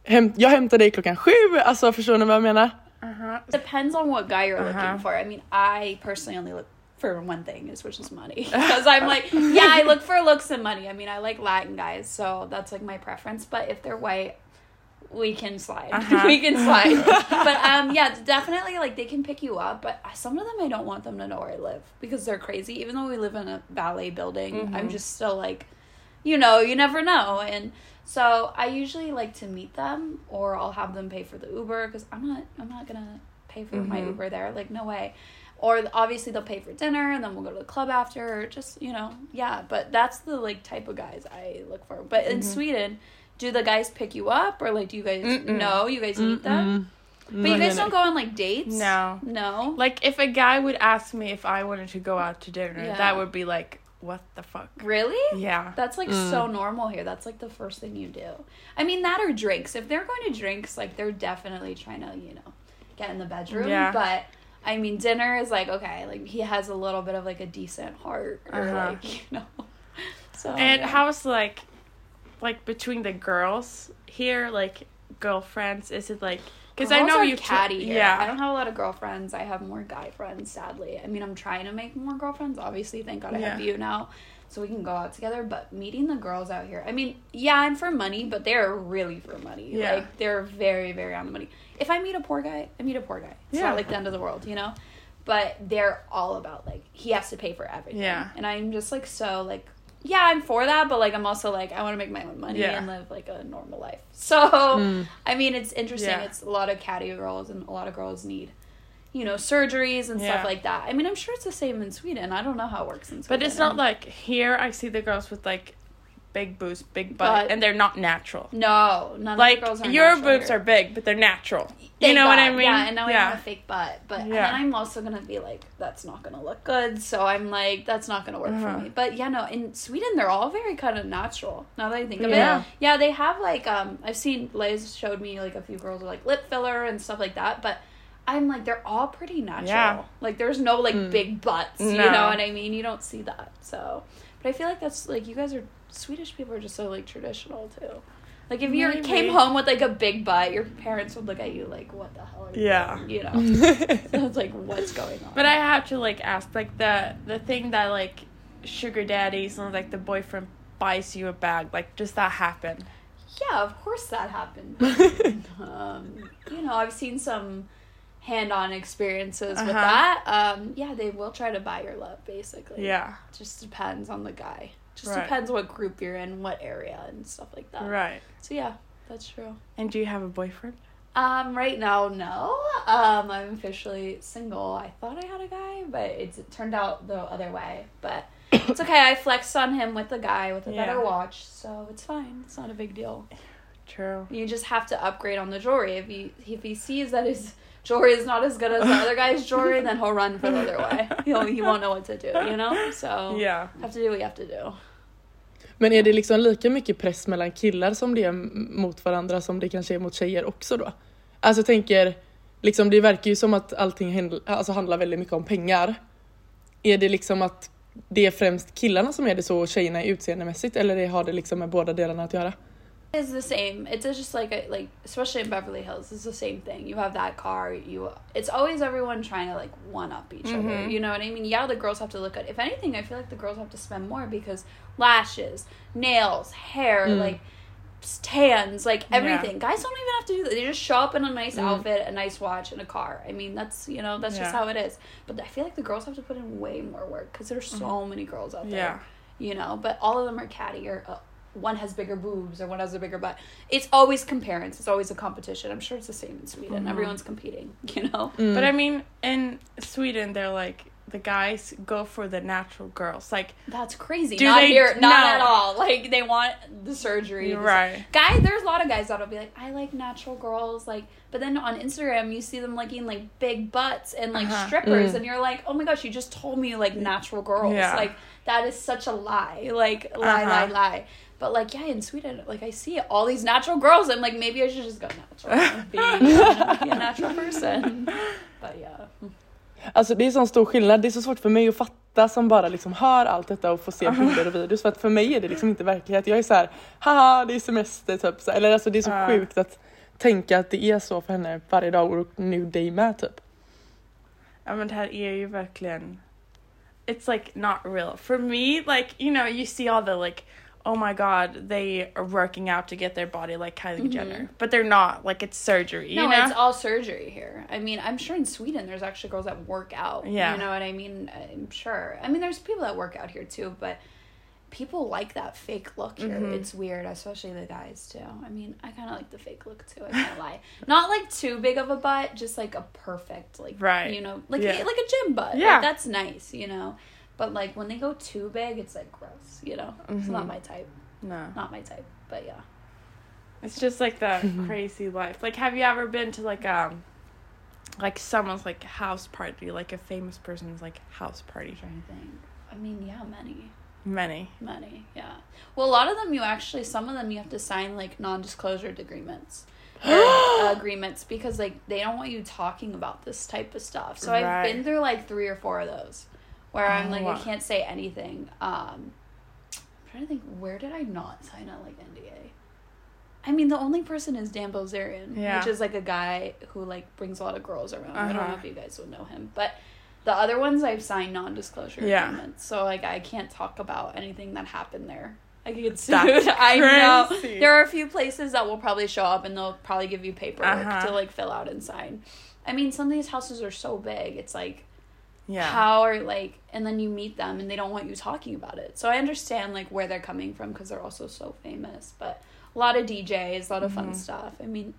Speaker 1: häm, jag hämtar dig klockan sju, alltså förstår ni vad jag menar?
Speaker 2: Uh huh.
Speaker 3: depends on what guy you're
Speaker 2: Uh-huh.
Speaker 3: looking for. I mean, I personally only look for one thing, is which is money. Because I'm like, yeah, I look for looks and money. I mean, I like Latin guys, so that's like my preference. But if they're white, we can slide.
Speaker 2: Uh-huh.
Speaker 3: we can slide. but um, yeah, definitely like they can pick you up. But some of them, I don't want them to know where I live because they're crazy. Even though we live in a ballet building, I'm
Speaker 2: Mhm.
Speaker 3: just still like, you know, you never know. And so I usually like to meet them, or I'll have them pay for the Uber because I'm not, I'm not gonna pay for my
Speaker 2: Mhm.
Speaker 3: Uber there. Like no way. Or obviously they'll pay for dinner, and then we'll go to the club after. Or just you know, yeah. But that's the like type of guys I look for. But in
Speaker 2: Mhm.
Speaker 3: Sweden, do the guys pick you up, or like do you guys
Speaker 2: Mm-mm.
Speaker 3: know you guys meet them? But you guys don't go on like dates?
Speaker 2: No.
Speaker 3: No?
Speaker 2: Like if a guy would ask me if I wanted to go out to dinner,
Speaker 3: Yeah.
Speaker 2: that would be like, what the fuck?
Speaker 3: Really?
Speaker 2: Yeah.
Speaker 3: That's like so normal here. That's like the first thing you do. I mean, that or drinks. If they're going to drinks, like they're definitely trying to, you know, get in the bedroom.
Speaker 2: Yeah.
Speaker 3: But I mean, dinner is like okay, like he has a little bit of like a decent heart, or
Speaker 2: Uh-huh.
Speaker 3: like you know. So
Speaker 2: And
Speaker 3: yeah.
Speaker 2: how's like, like between the girls here, like girlfriends? Is it like? Because I know
Speaker 3: are
Speaker 2: you. t-
Speaker 3: catty here.
Speaker 2: yeah.
Speaker 3: I don't have a lot of girlfriends. I have more guy friends. Sadly, I mean, I'm trying to make more girlfriends. Obviously, thank God I have you now, so we can go out together. But meeting the girls out here, I mean, yeah, I'm for money, but they're really for money.
Speaker 2: Yeah.
Speaker 3: Like they're very, very on the money. If I meet a poor guy, I meet a poor guy. It's
Speaker 2: Yeah.
Speaker 3: not like the end of the world, you know. But they're all about like he has to pay for everything.
Speaker 2: Yeah.
Speaker 3: And I'm just like so like yeah, I'm for that, but like I'm also like I want to make my own money
Speaker 2: Yeah.
Speaker 3: and live like a normal life. So
Speaker 1: Mm.
Speaker 3: I mean, it's interesting.
Speaker 2: Yeah.
Speaker 3: It's a lot of catty girls, and a lot of girls need, you know, surgeries and
Speaker 2: Yeah.
Speaker 3: stuff like that. I mean, I'm sure it's the same in Sweden. I don't know how it works in Sweden.
Speaker 2: But it's not like here. I see the girls with like big boobs, big butt,
Speaker 3: But-
Speaker 2: and they're not natural.
Speaker 3: no, none
Speaker 2: Like
Speaker 3: of the girls are
Speaker 2: your
Speaker 3: natural
Speaker 2: boobs
Speaker 3: here.
Speaker 2: are big, but they're natural. You know what I mean?
Speaker 3: Yeah, and now I
Speaker 2: yeah.
Speaker 3: have a fake butt, but and
Speaker 2: Yeah.
Speaker 3: then I'm also gonna be like, that's not gonna look good. So I'm like, that's not gonna work
Speaker 2: Uh-huh.
Speaker 3: for me. But yeah, no, in Sweden they're all very kind of natural. Now that I think of
Speaker 2: Yeah.
Speaker 3: it, yeah, they have like um, I've seen Liz showed me like a few girls with like lip filler and stuff like that, but. I'm like they're all pretty natural.
Speaker 2: Yeah.
Speaker 3: Like there's no like
Speaker 1: Mm.
Speaker 3: big butts. You know what I mean? You don't see that. So, but I feel like that's like you guys are Swedish people are just so like traditional too. Like if you
Speaker 2: Maybe.
Speaker 3: came home with like a big butt, your parents would look at you like, "What the hell?" Are you
Speaker 2: Yeah.
Speaker 3: doing?" You know. so it's like, what's going on?
Speaker 2: But I have to like ask like the the thing that like sugar daddies and like the boyfriend buys you a bag. Like, does that happen?
Speaker 3: yeah, of course that happened. um, you know, I've seen some hand-on experiences with
Speaker 2: Uh-huh.
Speaker 3: that. Um, yeah, they will try to buy your love, basically.
Speaker 2: Yeah.
Speaker 3: just depends on the guy. Just
Speaker 2: Right.
Speaker 3: depends what group you're in, what area, and stuff like that.
Speaker 2: Right.
Speaker 3: So yeah, that's true.
Speaker 2: And do you have a boyfriend?
Speaker 3: Um, right now, no. Um, I'm officially single. I thought I had a guy, but it's, it turned out the other way. But it's okay. I flexed on him with a guy with a better watch, so it's fine. It's not a big deal.
Speaker 2: True.
Speaker 3: You just have to upgrade on the jewelry. If he if he sees that his jewelry is not as good as the other guy's jewelry, then he'll run for the other way. He'll he won't know what to do. You know. So
Speaker 2: Yeah.
Speaker 3: have to do what you have to do.
Speaker 1: Men är det liksom lika mycket press mellan killar som det är mot varandra som det kanske är mot tjejer också då? Alltså jag tänker, liksom det verkar ju som att allting händl- alltså handlar väldigt mycket om pengar. Är det liksom att det är främst killarna som är det så och tjejerna är utseendemässigt eller har det liksom med båda delarna att göra?
Speaker 3: It's the same. It's just like a, like especially in Beverly Hills, it's the same thing. You have that car. You it's always everyone trying to like one up each other.
Speaker 2: Mhm.
Speaker 3: You know what I mean? Yeah, the girls have to look good. If anything, I feel like the girls have to spend more because lashes, nails, hair,
Speaker 1: Mm.
Speaker 3: like tans, like
Speaker 2: Yeah.
Speaker 3: everything. Guys don't even have to do that. They just show up in a nice
Speaker 1: Mm.
Speaker 3: outfit, a nice watch, and a car. I mean, that's you know that's just how it is. But I feel like the girls have to put in way more work because there's so many girls out there
Speaker 2: Yeah.
Speaker 3: you know but all of them are catty or uh, one has bigger boobs or one has a bigger butt it's always comparison it's always a competition i'm sure it's the same in sweden
Speaker 2: Mhm.
Speaker 3: everyone's competing you know
Speaker 1: Mm.
Speaker 2: But I mean, in Sweden, they're like the guys go for the natural girls. Like,
Speaker 3: that's crazy
Speaker 2: Do
Speaker 3: not
Speaker 2: they-
Speaker 3: here not
Speaker 2: no.
Speaker 3: at all like they want the surgery
Speaker 2: right?
Speaker 3: guy there's a lot of guys that'll be like i like natural girls like but then on instagram you see them liking like big butts and like
Speaker 2: Uh-huh.
Speaker 3: strippers
Speaker 1: Mm.
Speaker 3: and you're like oh my gosh you just told me you like natural girls
Speaker 2: Yeah.
Speaker 3: like that is such a lie like lie
Speaker 2: Uh-huh.
Speaker 3: lie lie but like yeah in sweden like i see all these natural girls i'm like maybe i should just go natural be, be a natural person but yeah
Speaker 1: Alltså det är sån stor skillnad, det är så svårt för mig att fatta som bara liksom hör allt detta och får se bilder och videos för att för mig är det liksom inte verklighet. Jag är så här, haha det är semester typ. Så, eller alltså det är så
Speaker 2: Ja.
Speaker 1: sjukt att tänka att det är så för henne varje dag och nu dig med typ.
Speaker 2: Ja men det här är ju verkligen It's like not real. For me, like, you know, you see all the like oh my god, they are working out to get their body like Kylie
Speaker 3: Mhm.
Speaker 2: Jenner. But they're not. Like it's surgery, you
Speaker 3: no,
Speaker 2: know?
Speaker 3: it's all surgery here. I mean, I'm sure in Sweden there's actually girls that work out.
Speaker 2: Yeah.
Speaker 3: You know what I mean? I'm sure. I mean, there's people that work out here too, but people like that fake look here.
Speaker 2: Mhm.
Speaker 3: It's weird, especially the guys too. I mean, I kind of like the fake look too. I can't lie. Not like too big of a butt, just like a perfect, like
Speaker 2: Right.
Speaker 3: you know, like
Speaker 2: Yeah.
Speaker 3: like a gym butt. Like,
Speaker 2: Yeah.
Speaker 3: that's nice, you know. But like when they go too big, it's like gross. You know, it's not
Speaker 2: Mhm.
Speaker 3: my type.
Speaker 2: no.
Speaker 3: Not my type. But yeah.
Speaker 2: It's just like that crazy life. Like have you ever been to like um like someone's like house party, like a famous person's like house party.
Speaker 3: trying to think. I mean, yeah, many.
Speaker 2: Many.
Speaker 3: Many, yeah. Well, a lot of them you actually, some of them you have to sign like non-disclosure agreements, or, uh, agreements because like they don't want you talking about this type of stuff. So I've been through like three or four of those, where I'm
Speaker 2: Oh,
Speaker 3: like
Speaker 2: wow.
Speaker 3: I can't say anything. Um, I'm trying to think, where did I not sign a like NDA? I mean, the only person is Dan Bilzerian,
Speaker 2: Yeah.
Speaker 3: which is like a guy who like brings a lot of girls around. I don't know
Speaker 2: Uh-huh.
Speaker 3: if you guys would know him, but the other ones I've signed non-disclosure
Speaker 2: Yeah.
Speaker 3: agreements, so like I can't talk about anything that happened there. I could get sued. I know. There are a few places that will probably show up and they'll probably give you paperwork
Speaker 2: Uh-huh.
Speaker 3: to like fill out and sign. I mean, some of these houses are so big. It's like
Speaker 2: Yeah.
Speaker 3: how are like, and then you meet them and they don't want you talking about it. So I understand like where they're coming from because they're also so famous. But a lot of DJs, a lot of
Speaker 2: Mm-hmm.
Speaker 3: fun stuff. I mean,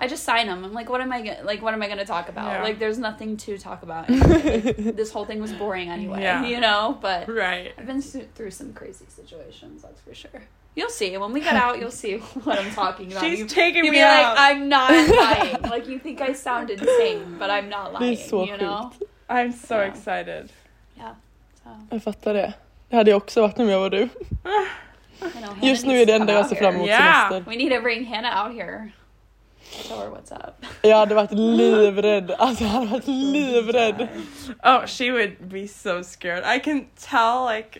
Speaker 3: I just sign them. I'm like, what am I gonna like? What am I gonna talk about?
Speaker 2: Yeah.
Speaker 3: Like, there's nothing to talk about. anyway. Like, this whole thing was boring anyway.
Speaker 2: Yeah.
Speaker 3: You know, but
Speaker 2: Right.
Speaker 3: I've been through some crazy situations. That's for sure. You'll see when we get out. You'll see what I'm talking about.
Speaker 2: She's
Speaker 3: you,
Speaker 2: taking
Speaker 3: you'll
Speaker 2: me
Speaker 3: be like,
Speaker 2: out.
Speaker 3: I'm not lying. like you think I sound insane, but I'm not lying.
Speaker 1: så
Speaker 3: you know?
Speaker 2: I'm so
Speaker 3: Ja.
Speaker 2: excited.
Speaker 3: Yeah. So,
Speaker 1: Jag fattar det. Det hade jag också varit om jag var du.
Speaker 3: I know, Hannah
Speaker 1: Just nu
Speaker 3: needs
Speaker 1: är det
Speaker 3: to
Speaker 1: enda
Speaker 3: come
Speaker 1: jag
Speaker 3: out
Speaker 1: ser fram emot
Speaker 2: Yeah.
Speaker 1: semester.
Speaker 3: We need to bring Hannah out here. Tell her what's up.
Speaker 1: Jag hade varit livrädd. Alltså jag hade varit livrädd.
Speaker 2: Oh, she would be so scared. I can tell, like,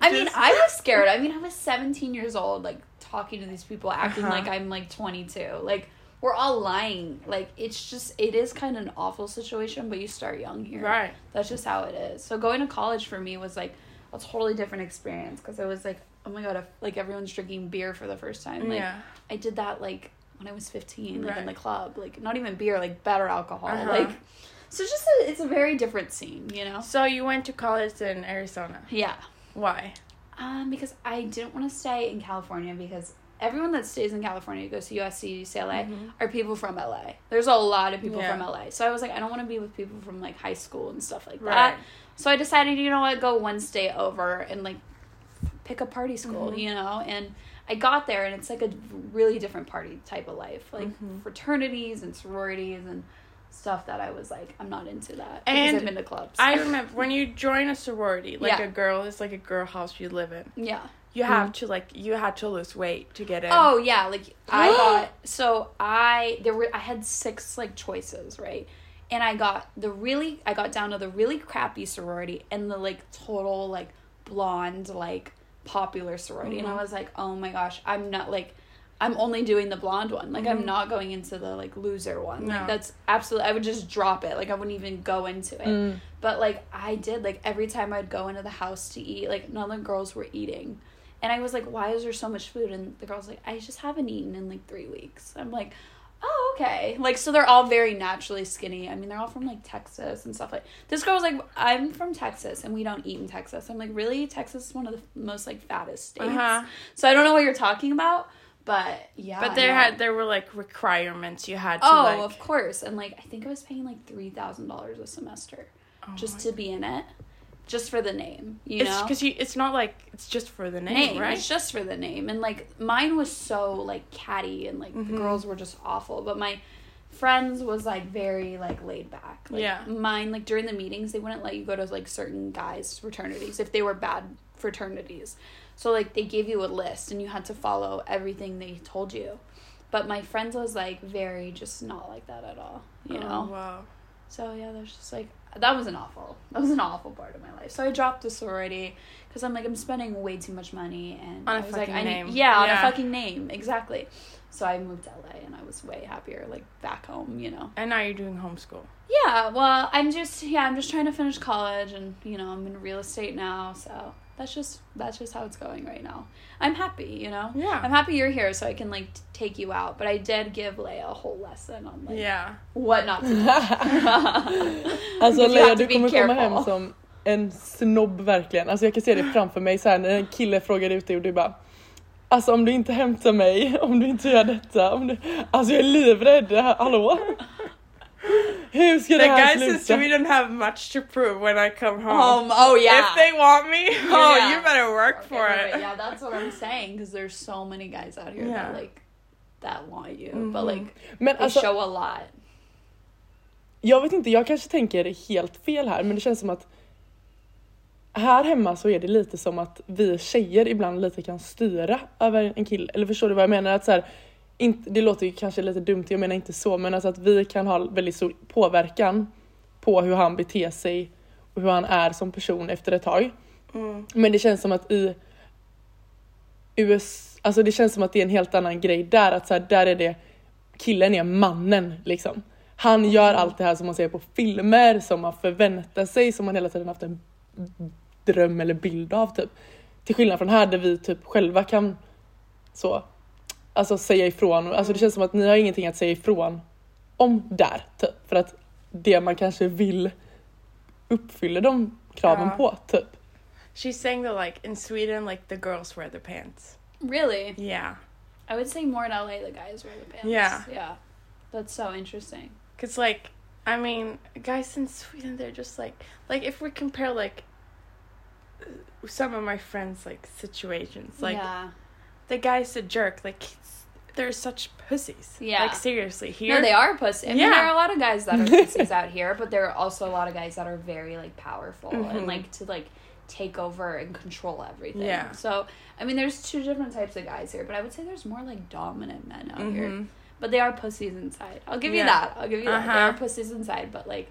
Speaker 3: I mean, I was scared. I mean, I was 17 years old, like talking to these people, acting
Speaker 2: Uh-huh.
Speaker 3: like I'm like 22. Like we're all lying. Like it's just it is kind of an awful situation, but you start young here.
Speaker 2: right.
Speaker 3: That's just how it is. So going to college for me was like a totally different experience because I was like, oh my god, if, like everyone's drinking beer for the first time. Like
Speaker 2: yeah.
Speaker 3: I did that like when I was 15, like in the club. Like not even beer, like better alcohol.
Speaker 2: Uh-huh.
Speaker 3: Like so it's just a, it's a very different scene, you know.
Speaker 2: So you went to college in Arizona.
Speaker 3: Yeah.
Speaker 2: Why?
Speaker 3: Um, because I didn't want to stay in California because everyone that stays in California goes to USC, UCLA, are people from LA. There's a lot of people
Speaker 2: Mm-hmm. Yeah.
Speaker 3: from LA. So I was like, I don't want to be with people from like high school and stuff like
Speaker 2: Right.
Speaker 3: that. So I decided, you know what, go one state over and like pick a party school,
Speaker 2: Mm-hmm.
Speaker 3: you know? And I got there and it's like a really different party type of life. Like
Speaker 2: Mm-hmm.
Speaker 3: fraternities and sororities and stuff that I was like, I'm not into that.
Speaker 2: And
Speaker 3: I've been to clubs.
Speaker 2: I remember when you join a sorority, like
Speaker 3: Yeah.
Speaker 2: a girl, it's like a girl house you live in.
Speaker 3: yeah.
Speaker 2: You have mm. to like you had to lose weight to get in.
Speaker 3: Oh yeah, like I got so I there were I had six like choices, right? And I got the really I got down to the really crappy sorority and the like total like blonde like popular sorority and I mm-hmm. was like, "Oh my gosh, I'm not like I'm only doing the blonde one. Like I'm mm-hmm. not going into the like loser one.
Speaker 2: No.
Speaker 3: Like that's absolutely I would just drop it. Like I wouldn't even go into it. Mm. But like I did like every time I'd go into the house to eat, like none of the girls were eating. And I was like, why is there so much food? And the girl's like, I just haven't eaten in like three weeks. I'm like, oh, okay. Like, so they're all very naturally skinny. I mean, they're all from like Texas and stuff like This girl was like, I'm from Texas and we don't eat in Texas. I'm like, really? Texas is one of the most like fattest states.
Speaker 2: Uh-huh.
Speaker 3: So I don't know what you're talking about, but yeah.
Speaker 2: But there
Speaker 3: no.
Speaker 2: had there were like requirements you had to
Speaker 3: Oh,
Speaker 2: like
Speaker 3: of course. And like, I think I was paying like $3,000 a semester just to be in it, just for the name, you
Speaker 2: it's
Speaker 3: know?
Speaker 2: because you it's not like it's just for the name,
Speaker 3: name,
Speaker 2: right?
Speaker 3: It's just for the name. And like mine was so like catty and like
Speaker 2: Mm-hmm.
Speaker 3: the girls were just awful. But my friends was like very like laid back. Like,
Speaker 2: Yeah.
Speaker 3: Mine like during the meetings they wouldn't let you go to like certain guys fraternities if they were bad fraternities. So like they gave you a list and you had to follow everything they told you. But my friends was like very just not like that at all. You
Speaker 2: Oh,
Speaker 3: know?
Speaker 2: wow.
Speaker 3: So yeah, there's just like that was an awful that was an awful part of my life. So I dropped the sorority because I'm like I'm spending way too much money and
Speaker 2: On a
Speaker 3: I was like
Speaker 2: fucking
Speaker 3: I
Speaker 2: name.
Speaker 3: need yeah, on a fucking name exactly. So I moved to LA and I was way happier like back home, you know.
Speaker 2: And now you're doing homeschool.
Speaker 3: Yeah, well, I'm just yeah, I'm just trying to finish college and you know I'm in real estate now, so that's just that's just how it's going right now. I'm happy, you know.
Speaker 2: Yeah.
Speaker 3: I'm happy you're here so I can like take you out, but I did give Leia a whole lesson on like
Speaker 2: Yeah.
Speaker 3: what not to do.
Speaker 1: Alltså Leia du kommer komma
Speaker 3: careful.
Speaker 1: hem som en snobb verkligen. Alltså jag kan se det framför mig så här när en kille frågar ut dig och du bara Alltså om du inte hämtar mig, om du inte gör detta, om du... Alltså jag är livrädd, hallå? Hur ska det
Speaker 2: The
Speaker 1: här
Speaker 2: guys in
Speaker 1: sluta?
Speaker 2: Sweden have much to prove when I come home.
Speaker 3: Um, oh yeah.
Speaker 2: If they want me, oh,
Speaker 3: Yeah.
Speaker 2: you better work for
Speaker 3: Okay,
Speaker 2: it.
Speaker 3: but Yeah, that's what I'm saying because there's so many guys out here
Speaker 2: Yeah.
Speaker 3: that like that want you, but like
Speaker 1: Men
Speaker 3: they
Speaker 1: alltså,
Speaker 3: show a lot.
Speaker 1: jag vet inte, jag kanske tänker helt fel här men det känns som att här hemma så är det lite som att vi tjejer ibland lite kan styra över en kille. Eller förstår du vad jag menar? Att så här, inte, det låter ju kanske lite dumt, jag menar inte så, men alltså att vi kan ha väldigt stor påverkan på hur han beter sig och hur han är som person efter ett tag.
Speaker 2: Mm.
Speaker 1: Men det känns som att i US, alltså det känns som att det är en helt annan grej där, att så här, där är det killen är mannen liksom. Han gör allt det här som man ser på filmer, som man förväntar sig, som man hela tiden haft en dröm eller bild av typ. Till skillnad från här där vi typ själva kan så, alltså säga ifrån. Alltså det känns som att ni har ingenting att säga ifrån om där typ. För att det man kanske vill uppfyller de kraven
Speaker 2: Ja.
Speaker 1: på typ.
Speaker 2: She's saying that like in Sweden, like the girls wear the pants.
Speaker 3: Really?
Speaker 2: Yeah,
Speaker 3: I would say more in LA the guys wear the pants.
Speaker 2: Yeah.
Speaker 3: Yeah. That's so interesting.
Speaker 2: cause like I mean, guys in Sweden, they're just like like if we compare like some of my friends like situations, like
Speaker 3: yeah.
Speaker 2: The guy's a jerk, like they're such pussies.
Speaker 3: Yeah.
Speaker 2: like seriously here.
Speaker 3: No, they are pussies. I mean,
Speaker 2: Yeah.
Speaker 3: there are a lot of guys that are pussies out here, but there are also a lot of guys that are very like powerful
Speaker 2: Mhm.
Speaker 3: and like to like take over and control everything.
Speaker 2: Yeah.
Speaker 3: So I mean, there's two different types of guys here, but I would say there's more like dominant men out here.
Speaker 2: Mhm.
Speaker 3: But they are pussies inside. I'll give you that. I'll give you that. They are
Speaker 2: Uh-huh.
Speaker 3: pussies inside, but like,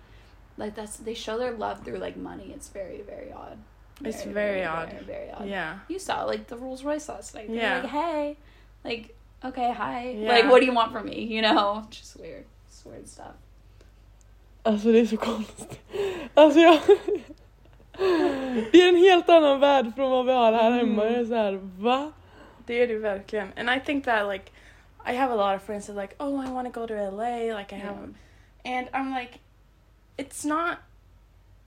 Speaker 3: like that's they show their love through like money. It's very very odd.
Speaker 2: It's very odd.
Speaker 3: Very, very odd.
Speaker 2: Yeah.
Speaker 3: You saw like the Rolls Royce last night. They're
Speaker 2: Yeah.
Speaker 3: Like hey, like okay hi.
Speaker 2: Yeah.
Speaker 3: Like what do you want from me? You know, just weird. Just weird stuff.
Speaker 1: Alltså det är så konstigt. Alltså jag... Det är en helt annan värld från vad vi har här hemma.
Speaker 2: Mm.
Speaker 1: Jag är så här, va?
Speaker 2: Det är det verkligen. And I think that like I have a lot of friends that are like, oh, I want to go to LA. Like I have, and I'm like, it's not.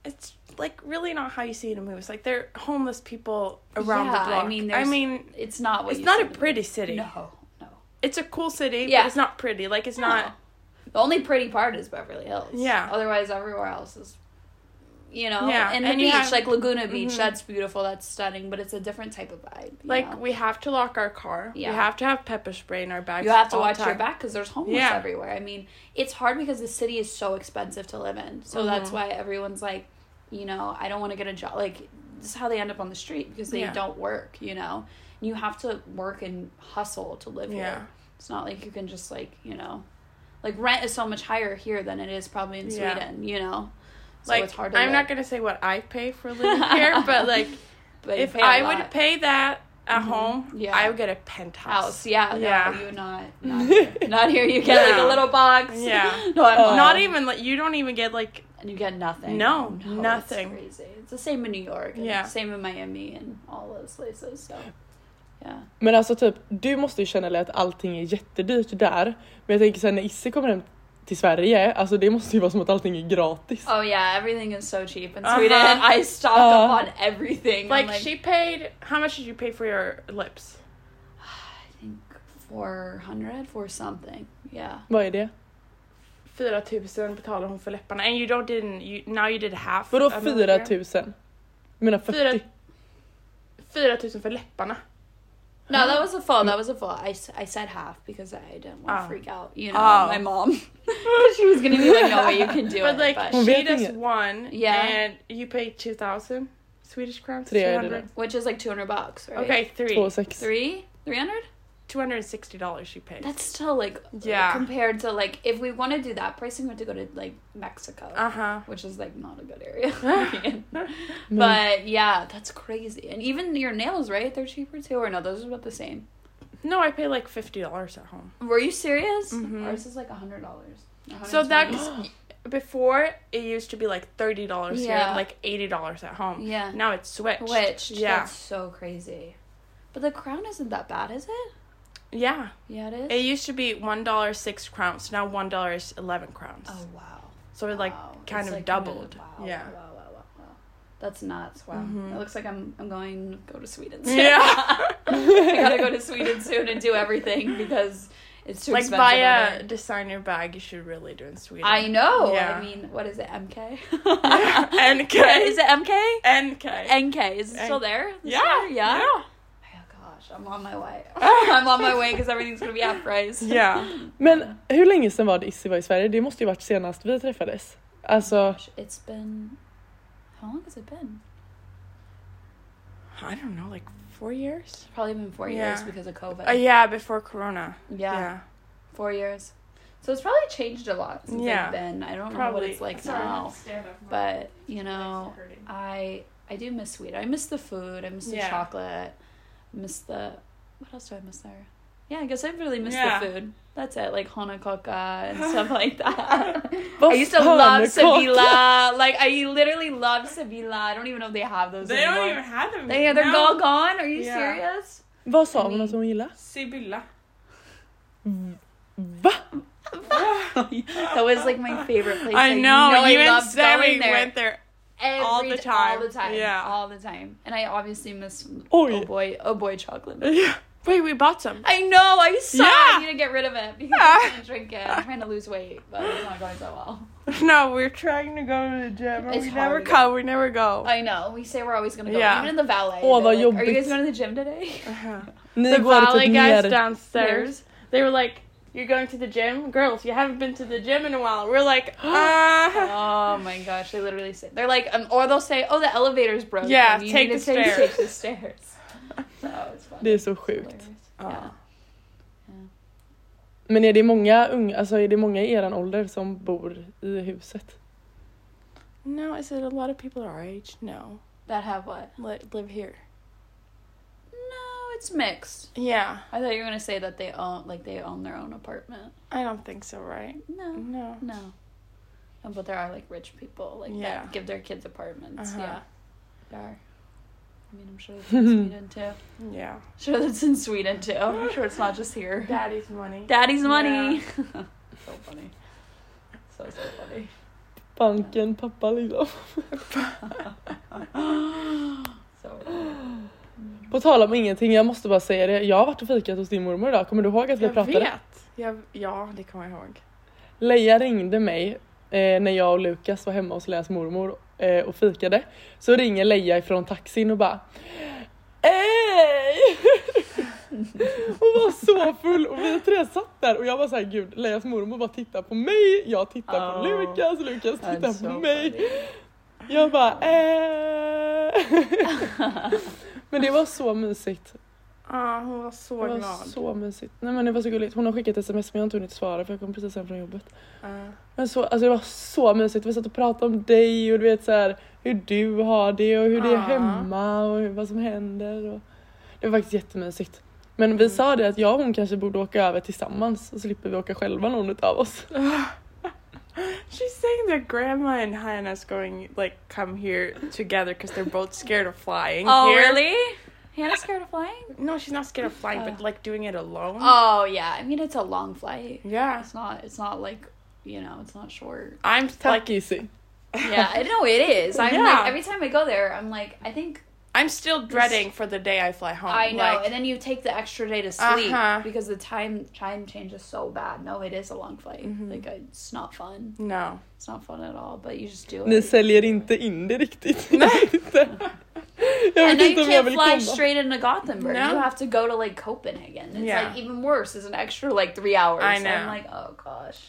Speaker 2: It's like really not how you see it in movies. Like they're homeless people around
Speaker 3: Yeah,
Speaker 2: the block.
Speaker 3: I mean,
Speaker 2: I mean,
Speaker 3: It's not what
Speaker 2: it's not a pretty city.
Speaker 3: No, no.
Speaker 2: It's a cool city,
Speaker 3: Yeah.
Speaker 2: but it's not pretty. Like it's not.
Speaker 3: The only pretty part is Beverly Hills.
Speaker 2: Yeah.
Speaker 3: Otherwise, everywhere else is, you know,
Speaker 2: Yeah,
Speaker 3: and the
Speaker 2: and
Speaker 3: beach,
Speaker 2: have-
Speaker 3: like Laguna Beach,
Speaker 2: Mhm.
Speaker 3: that's beautiful, that's stunning, but it's a different type of vibe.
Speaker 2: Like
Speaker 3: know?
Speaker 2: we have to lock our car.
Speaker 3: Yeah.
Speaker 2: We have to have pepper spray in our bags.
Speaker 3: you have to watch your back because there's homeless
Speaker 2: Yeah.
Speaker 3: everywhere. I mean, it's hard because the city is so expensive to live in. So that's
Speaker 2: Mhm.
Speaker 3: why everyone's like, you know, I don't want to get a job. Like, this is how they end up on the street because they
Speaker 2: Yeah.
Speaker 3: don't work, you know? You have to work and hustle to live
Speaker 2: Yeah.
Speaker 3: here. It's not like you can just, like, you know, like rent is so much higher here than it is probably in
Speaker 2: Yeah.
Speaker 3: Sweden, you know? So
Speaker 2: Like
Speaker 3: it's hard to
Speaker 2: I'm
Speaker 3: live.
Speaker 2: not gonna say what I pay for living here, but like
Speaker 3: but
Speaker 2: if I
Speaker 3: lot.
Speaker 2: would pay that at
Speaker 3: Mhm.
Speaker 2: home,
Speaker 3: Yeah.
Speaker 2: I would get a penthouse.
Speaker 3: house, yeah,
Speaker 2: Yeah.
Speaker 3: no, you not, not here. not here. You get like a little box.
Speaker 2: Yeah.
Speaker 3: no, I'm
Speaker 2: Not even like you don't even get like
Speaker 3: and you get nothing.
Speaker 2: No,
Speaker 3: it's
Speaker 2: nothing.
Speaker 3: crazy. It's the same in New York. And
Speaker 2: Yeah.
Speaker 3: Same in Miami and all those places. So, yeah.
Speaker 1: Men alltså typ, du måste ju känna att allting är jättedyrt där. Men jag tänker sen när Isse kommer hem till Sverige, alltså det måste ju vara som att allting är gratis.
Speaker 3: Oh yeah, everything is so cheap in
Speaker 2: Uh-huh.
Speaker 3: Sweden. I stock
Speaker 1: Uh.
Speaker 3: up on everything. I'm
Speaker 2: like, she paid. How much did you pay for your lips?
Speaker 3: I think 400 for something. Yeah.
Speaker 1: Vad är det?
Speaker 2: 4000 betalade hon för läpparna. And you don't didn't you now you did half.
Speaker 1: Vadå
Speaker 2: of it here.
Speaker 1: 4000? Jag menar 40?
Speaker 2: Fyra- 4000 för läpparna.
Speaker 3: No, that was a full. That was a full. I, s- I said half because I didn't want to
Speaker 2: Oh.
Speaker 3: freak out. You know,
Speaker 2: Oh.
Speaker 3: my mom. she was gonna be like, "No way, you can do
Speaker 2: But
Speaker 3: it."
Speaker 2: like
Speaker 3: but,
Speaker 1: Hon
Speaker 2: she just
Speaker 1: inget.
Speaker 2: won.
Speaker 3: Yeah.
Speaker 2: And you paid 2000 Swedish crowns.
Speaker 1: Det
Speaker 2: 200.
Speaker 3: which is like 200 bucks, right?
Speaker 2: Okay, three.
Speaker 1: Två sex.
Speaker 3: Three? 300?
Speaker 2: $260 she paid.
Speaker 3: That's still like
Speaker 2: Yeah.
Speaker 3: compared to like if we want to do that pricing, we have to go to like Mexico,
Speaker 2: Uh huh.
Speaker 3: which is like not a good area. to be in.
Speaker 1: Men,
Speaker 3: but yeah, that's crazy. And even your nails, right? They're cheaper too, or no? Those are about the same.
Speaker 2: No, I pay like $50 at home.
Speaker 3: Were you serious?
Speaker 2: Mhm.
Speaker 3: Ours is like a hundred dollars.
Speaker 2: So that's before it used to be like thirty dollars here
Speaker 3: Yeah.
Speaker 2: and like eighty dollars at home.
Speaker 3: yeah,
Speaker 2: Now it's switched.
Speaker 3: switched.
Speaker 2: Yeah.
Speaker 3: That's so crazy. But the crown isn't that bad, is it?
Speaker 2: Yeah.
Speaker 3: Yeah, it is.
Speaker 2: It used to be one dollar six crowns. Now one dollar is eleven crowns.
Speaker 3: oh wow.
Speaker 2: So it like
Speaker 3: Wow.
Speaker 2: kind
Speaker 3: It's,
Speaker 2: of
Speaker 3: like,
Speaker 2: doubled.
Speaker 3: wow,
Speaker 2: Yeah.
Speaker 3: Wow, wow, wow, wow. That's nuts. Wow.
Speaker 2: Mhm.
Speaker 3: It looks like I'm I'm going to go to Sweden. soon.
Speaker 2: Yeah.
Speaker 3: I gotta go to Sweden soon and do everything because it's too
Speaker 2: like
Speaker 3: expensive.
Speaker 2: buy a
Speaker 3: there.
Speaker 2: designer bag. You should really do in Sweden.
Speaker 3: I know.
Speaker 2: Yeah.
Speaker 3: I mean, what is it? MK.
Speaker 2: NK.
Speaker 3: Is it MK?
Speaker 2: NK.
Speaker 3: NK. Is it still there?
Speaker 2: Yeah.
Speaker 3: store? Yeah.
Speaker 2: Yeah.
Speaker 3: Oh gosh, gosh, I'm on my way. I'm on my way because everything's gonna be half price.
Speaker 2: Yeah.
Speaker 1: Men hur länge sedan var det Izzy var i Sverige? Det måste ju varit senast vi träffades. Alltså,
Speaker 3: Gosh, It's been. How long has it been?
Speaker 2: I don't know, like four years?
Speaker 3: Probably been four years because of COVID.
Speaker 2: Uh, yeah, before Corona.
Speaker 3: yeah,
Speaker 2: Yeah.
Speaker 3: four years. So it's probably changed a lot since
Speaker 2: Yeah.
Speaker 3: I've been. I don't know what it's like
Speaker 2: Sorry,
Speaker 3: now, but you know,
Speaker 2: Legs are hurting.
Speaker 3: I I do miss Sweden. I miss the food. I miss the
Speaker 2: Yeah.
Speaker 3: chocolate. I miss the what else do I miss there? Yeah, I guess I really miss
Speaker 2: Yeah.
Speaker 3: the food. That's it, like hanakaka and stuff like that.
Speaker 1: vad
Speaker 3: I used to
Speaker 1: fan
Speaker 3: love
Speaker 1: kaka?
Speaker 3: Sibylla. Like I literally love Sibylla. I don't even know if they have those
Speaker 2: They
Speaker 3: anymore.
Speaker 2: don't even have them.
Speaker 3: They they're
Speaker 2: now.
Speaker 3: all gone. Are you
Speaker 2: Yeah.
Speaker 3: serious?
Speaker 1: Vad sa
Speaker 3: I
Speaker 1: hon
Speaker 3: mean-
Speaker 1: att hon gillar?
Speaker 2: Sibylla.
Speaker 1: Va?
Speaker 3: that was like my favorite place.
Speaker 2: I know,
Speaker 3: you know
Speaker 2: you
Speaker 3: I
Speaker 2: and
Speaker 3: loved
Speaker 2: Sammy went there.
Speaker 3: Every
Speaker 2: all the time.
Speaker 3: all the time,
Speaker 2: Yeah.
Speaker 3: all the time. And I obviously miss
Speaker 1: Oj.
Speaker 3: oh boy, oh boy chocolate.
Speaker 2: Yeah. Wait, we bought some.
Speaker 3: I know, I saw.
Speaker 2: Yeah.
Speaker 3: I need to get rid of it because
Speaker 2: Yeah.
Speaker 3: I can't drink it. I'm trying to lose weight, but it's not going so well.
Speaker 2: No, we're trying to go to the gym,
Speaker 3: It's
Speaker 2: we never come. We never go.
Speaker 3: I know. We say we're always gonna go.
Speaker 2: Yeah.
Speaker 3: Even in the valet.
Speaker 1: Vad
Speaker 3: like, Are you guys going to the gym today?
Speaker 2: Uh-huh. The
Speaker 1: valet
Speaker 2: guys downstairs. They were like, "You're going to the gym, girls. You haven't been to the gym in a while." We're like, "Uh."
Speaker 3: Oh my gosh, they literally say they're like, um, or they'll say, "Oh, the elevator's broken.
Speaker 2: Yeah,
Speaker 3: you
Speaker 2: take
Speaker 3: need
Speaker 2: the
Speaker 3: to
Speaker 2: stairs."
Speaker 3: take the stairs." So it's funny.
Speaker 1: Det är så
Speaker 3: It's
Speaker 1: sjukt.
Speaker 3: hilarious.
Speaker 2: Ja.
Speaker 3: Yeah.
Speaker 1: Men är det många unga, alltså är det många i eran ålder som bor i huset?
Speaker 2: No, is it a lot of people our age? No,
Speaker 3: That have what?
Speaker 2: Li- live here.
Speaker 3: No, it's mixed.
Speaker 2: Yeah,
Speaker 3: I thought you were gonna say that they own, like they own their own apartment.
Speaker 2: I don't think so, right?
Speaker 3: No,
Speaker 2: No.
Speaker 3: no. Um, But there are like rich people like
Speaker 2: Yeah.
Speaker 3: that give their kids apartments.
Speaker 2: Uh-huh.
Speaker 3: Yeah, there are. I mean, I'm sure that's in Sweden too.
Speaker 2: Yeah.
Speaker 3: Sure, that's in Sweden too. I'm sure it's not just here.
Speaker 2: Daddy's money.
Speaker 3: Daddy's money. so funny. So so funny.
Speaker 1: Banken, pappa liksom.
Speaker 3: so funny.
Speaker 1: På tal om ingenting, jag måste bara säga det. Jag har varit och fikat hos din mormor idag. Kommer du ihåg att vi
Speaker 2: Jag
Speaker 1: pratade?
Speaker 2: vet. Jag, ja, det kommer jag ihåg.
Speaker 1: Leia ringde mig eh, när jag och Lukas var hemma hos Leas mormor eh, och fikade. Så ringer Leia ifrån taxin och bara Ej! Hon var så full och vi tre satt där och jag var såhär gud Leias mormor bara tittar på mig, jag tittar på
Speaker 3: Oh.
Speaker 1: Lukas, Lukas
Speaker 3: That's
Speaker 1: tittar
Speaker 3: so
Speaker 1: på mig.
Speaker 3: funny.
Speaker 1: Jag bara eh. Men det var så mysigt.
Speaker 2: Ja, hon var så
Speaker 1: Det var
Speaker 2: glad.
Speaker 1: så mysigt. Nej men det var så gulligt. Hon har skickat sms men jag har inte hunnit svara för jag kom precis hem från jobbet.
Speaker 2: Ja.
Speaker 1: Men så, alltså det var så mysigt. Vi satt och pratade om dig och du vet så här, hur du har det och hur det är hemma och hur, vad som händer. Och... Det var faktiskt jättemysigt. Men vi
Speaker 2: Mm.
Speaker 1: sa det att jag och hon kanske borde åka över tillsammans så slipper vi åka själva någon utav oss.
Speaker 2: She's saying that grandma and Hannah's going like come here together because they're both scared of flying.
Speaker 3: Oh
Speaker 2: here.
Speaker 3: really? Hannah's scared of flying?
Speaker 2: No, she's not scared of flying,
Speaker 3: Oh.
Speaker 2: but like doing it alone.
Speaker 3: Oh yeah. I mean, it's a long flight.
Speaker 2: yeah,
Speaker 3: It's not. It's not like you know. It's not short.
Speaker 2: I'm like
Speaker 1: Izzy.
Speaker 3: Yeah, I know it is. I'm
Speaker 2: Yeah.
Speaker 3: like every time I go there, I'm like I think
Speaker 2: I'm still dreading for the day I fly home.
Speaker 3: I know,
Speaker 2: Like,
Speaker 3: and then you take the extra day to sleep
Speaker 2: Uh-huh.
Speaker 3: because the time time change is so bad. No, it is a long flight.
Speaker 2: Mhm.
Speaker 3: Like it's not fun.
Speaker 2: no.
Speaker 3: It's not fun at all. But you just do
Speaker 1: Ni
Speaker 3: it.
Speaker 1: säljer inte in det riktigt. Jag vet inte. Jag
Speaker 3: And
Speaker 1: vet
Speaker 3: now you can't fly
Speaker 1: komma.
Speaker 3: straight into Gothenburg.
Speaker 2: No.
Speaker 3: You have to go to like Copenhagen. It's
Speaker 2: Yeah.
Speaker 3: like even worse. It's an extra like three hours.
Speaker 2: I
Speaker 3: So
Speaker 2: know.
Speaker 3: I'm like, oh gosh,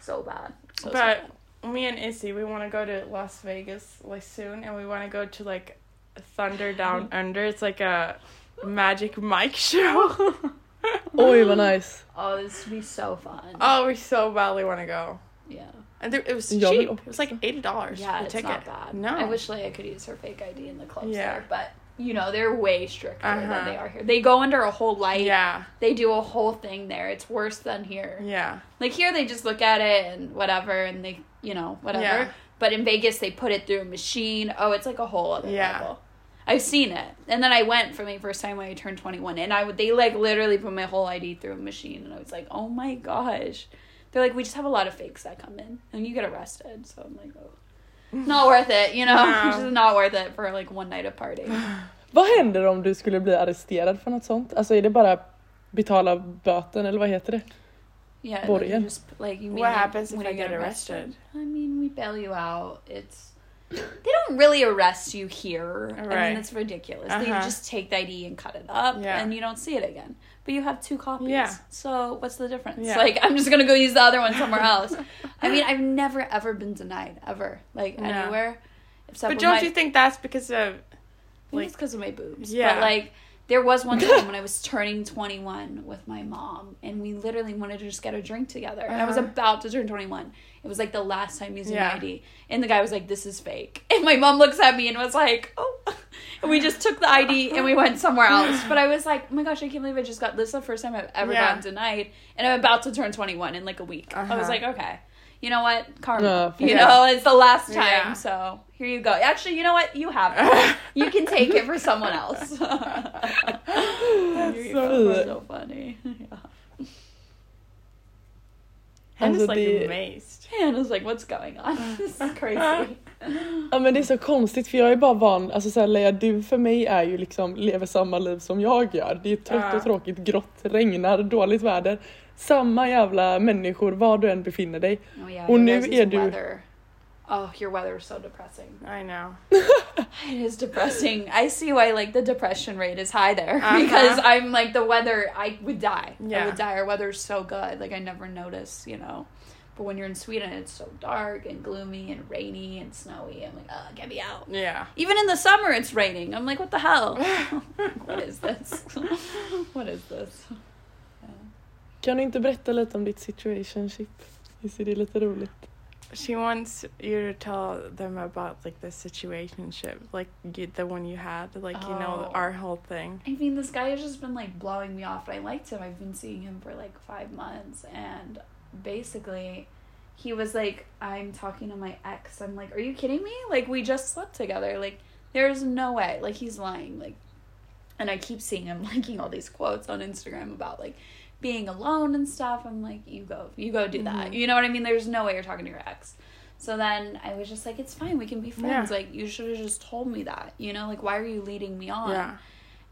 Speaker 3: so bad. So, so
Speaker 2: But
Speaker 3: bad.
Speaker 2: me and Izzy, we want to go to Las Vegas like soon, and we want to go to like Thunder Down Under. It's like a Magic Mike show.
Speaker 1: Oj vad nice.
Speaker 3: Oh, this would be so fun.
Speaker 2: oh, we so badly want to go.
Speaker 3: yeah.
Speaker 2: And there, it was cheap. It was like eighty dollars
Speaker 3: Yeah,
Speaker 2: for
Speaker 3: it's
Speaker 2: ticket.
Speaker 3: not bad.
Speaker 2: No.
Speaker 3: I wish Leia could use her fake ID in the clubs
Speaker 2: Yeah.
Speaker 3: there, but you know they're way stricter
Speaker 2: Uh-huh.
Speaker 3: than they are here. They go under a whole light.
Speaker 2: Yeah,
Speaker 3: They do a whole thing there. It's worse than here.
Speaker 2: yeah,
Speaker 3: Like here, they just look at it and whatever, and they you know whatever.
Speaker 2: Yeah.
Speaker 3: But in Vegas, they put it through a machine. Oh, it's like a whole other
Speaker 2: Yeah.
Speaker 3: level. I've seen it, and then I went for my first time when I turned twenty one, and I would they like literally put my whole ID through a machine, and I was like, oh my gosh. They're like, we just have a lot of fakes that come in, and you get arrested. So I'm like, oh, not worth it, you know,
Speaker 2: No.
Speaker 3: just not worth it for like one night of party.
Speaker 1: Vad händer om du skulle bli arresterad för något sånt? Alltså är det bara betala böten eller vad heter det?
Speaker 3: Yeah, like,
Speaker 1: Borgen.
Speaker 3: you just like you mean
Speaker 2: What
Speaker 3: like,
Speaker 2: happens if
Speaker 3: when
Speaker 2: I
Speaker 3: you
Speaker 2: get arrested?
Speaker 3: I mean, we bail you out. It's they don't really arrest you here. I mean, it's ridiculous. They
Speaker 2: Uh-huh.
Speaker 3: just take the ID and cut it up,
Speaker 2: Yeah.
Speaker 3: and you don't see it again. But you have two copies.
Speaker 2: Yeah.
Speaker 3: So what's the difference?
Speaker 2: Yeah.
Speaker 3: Like, I'm just gonna go use the other one somewhere else. I mean, I've never ever been denied ever, like
Speaker 2: No.
Speaker 3: anywhere. Except
Speaker 2: But don't
Speaker 3: my-
Speaker 2: you think that's because of like-
Speaker 3: it's because of my boobs.
Speaker 2: Yeah.
Speaker 3: But like, there was one time when I was turning 21 with my mom, and we literally wanted to just get a drink together. And I was
Speaker 2: Uh-huh.
Speaker 3: about to turn 21. It was like the last time using
Speaker 2: Yeah.
Speaker 3: my ID. And the guy was like, this is fake. And my mom looks at me and was like, oh. And we just took the ID and we went somewhere else. But I was like, oh my gosh, I can't believe I just got this is the first time I've ever
Speaker 2: Yeah.
Speaker 3: gotten denied. And I'm about to turn 21 in like a week. I was
Speaker 2: Uh-huh.
Speaker 3: like, okay. You know what? Karma.
Speaker 1: Yeah,
Speaker 3: you
Speaker 2: yeah.
Speaker 3: know, it's the last time.
Speaker 2: Yeah.
Speaker 3: So here you go. Actually, you know what? You have it. You can take it for someone else. That's
Speaker 1: so-
Speaker 3: so funny.
Speaker 2: Hannah's
Speaker 1: Alltså,
Speaker 2: like
Speaker 1: det-
Speaker 2: amazed.
Speaker 3: Hannah's like, what's going on? This is crazy.
Speaker 1: Ja men det är så konstigt för jag är bara van, alltså såhär Leia du för mig är ju liksom, lever samma liv som jag gör. Det är trött och tråkigt, grått, regnar, dåligt väder. Samma jävla människor var du än befinner dig.
Speaker 3: Oh yeah,
Speaker 1: Och nu är du-
Speaker 3: weather. Oh, your weather is so depressing.
Speaker 2: I know.
Speaker 3: It is depressing. I see why like the depression rate is high there
Speaker 2: Uh-huh.
Speaker 3: because I'm like the weather. I would die. I
Speaker 2: Yeah.
Speaker 3: would die. Our weather's so good. Like I never notice, you know. But when you're in Sweden, it's so dark and gloomy and rainy and snowy. I'm like, oh, get me out.
Speaker 2: Yeah.
Speaker 3: Even in the summer, it's raining. I'm like, what the hell? what is this? what is this?
Speaker 1: Kan du inte berätta lite om ditt situationship? Visst är det lite roligt?
Speaker 2: She wants you to tell them about like the situationship, like you, the one you had, like you know
Speaker 3: Oh.
Speaker 2: our whole thing.
Speaker 3: I mean, this guy has just been like blowing me off. I liked him. I've been seeing him for like five months, and basically, he was like, "I'm talking to my ex." I'm like, "Are you kidding me? Like, we just slept together. Like, there's no way. Like, he's lying. Like." And I keep seeing him liking all these quotes on Instagram about like being alone and stuff. I'm like, you go, you go do that.
Speaker 2: Mhm.
Speaker 3: You know what I mean? There's no way you're talking to your ex. So then I was just like, it's fine. We can be friends.
Speaker 2: Yeah.
Speaker 3: Like, you should have just told me that. You know, like, why are you leading me on?
Speaker 2: Yeah.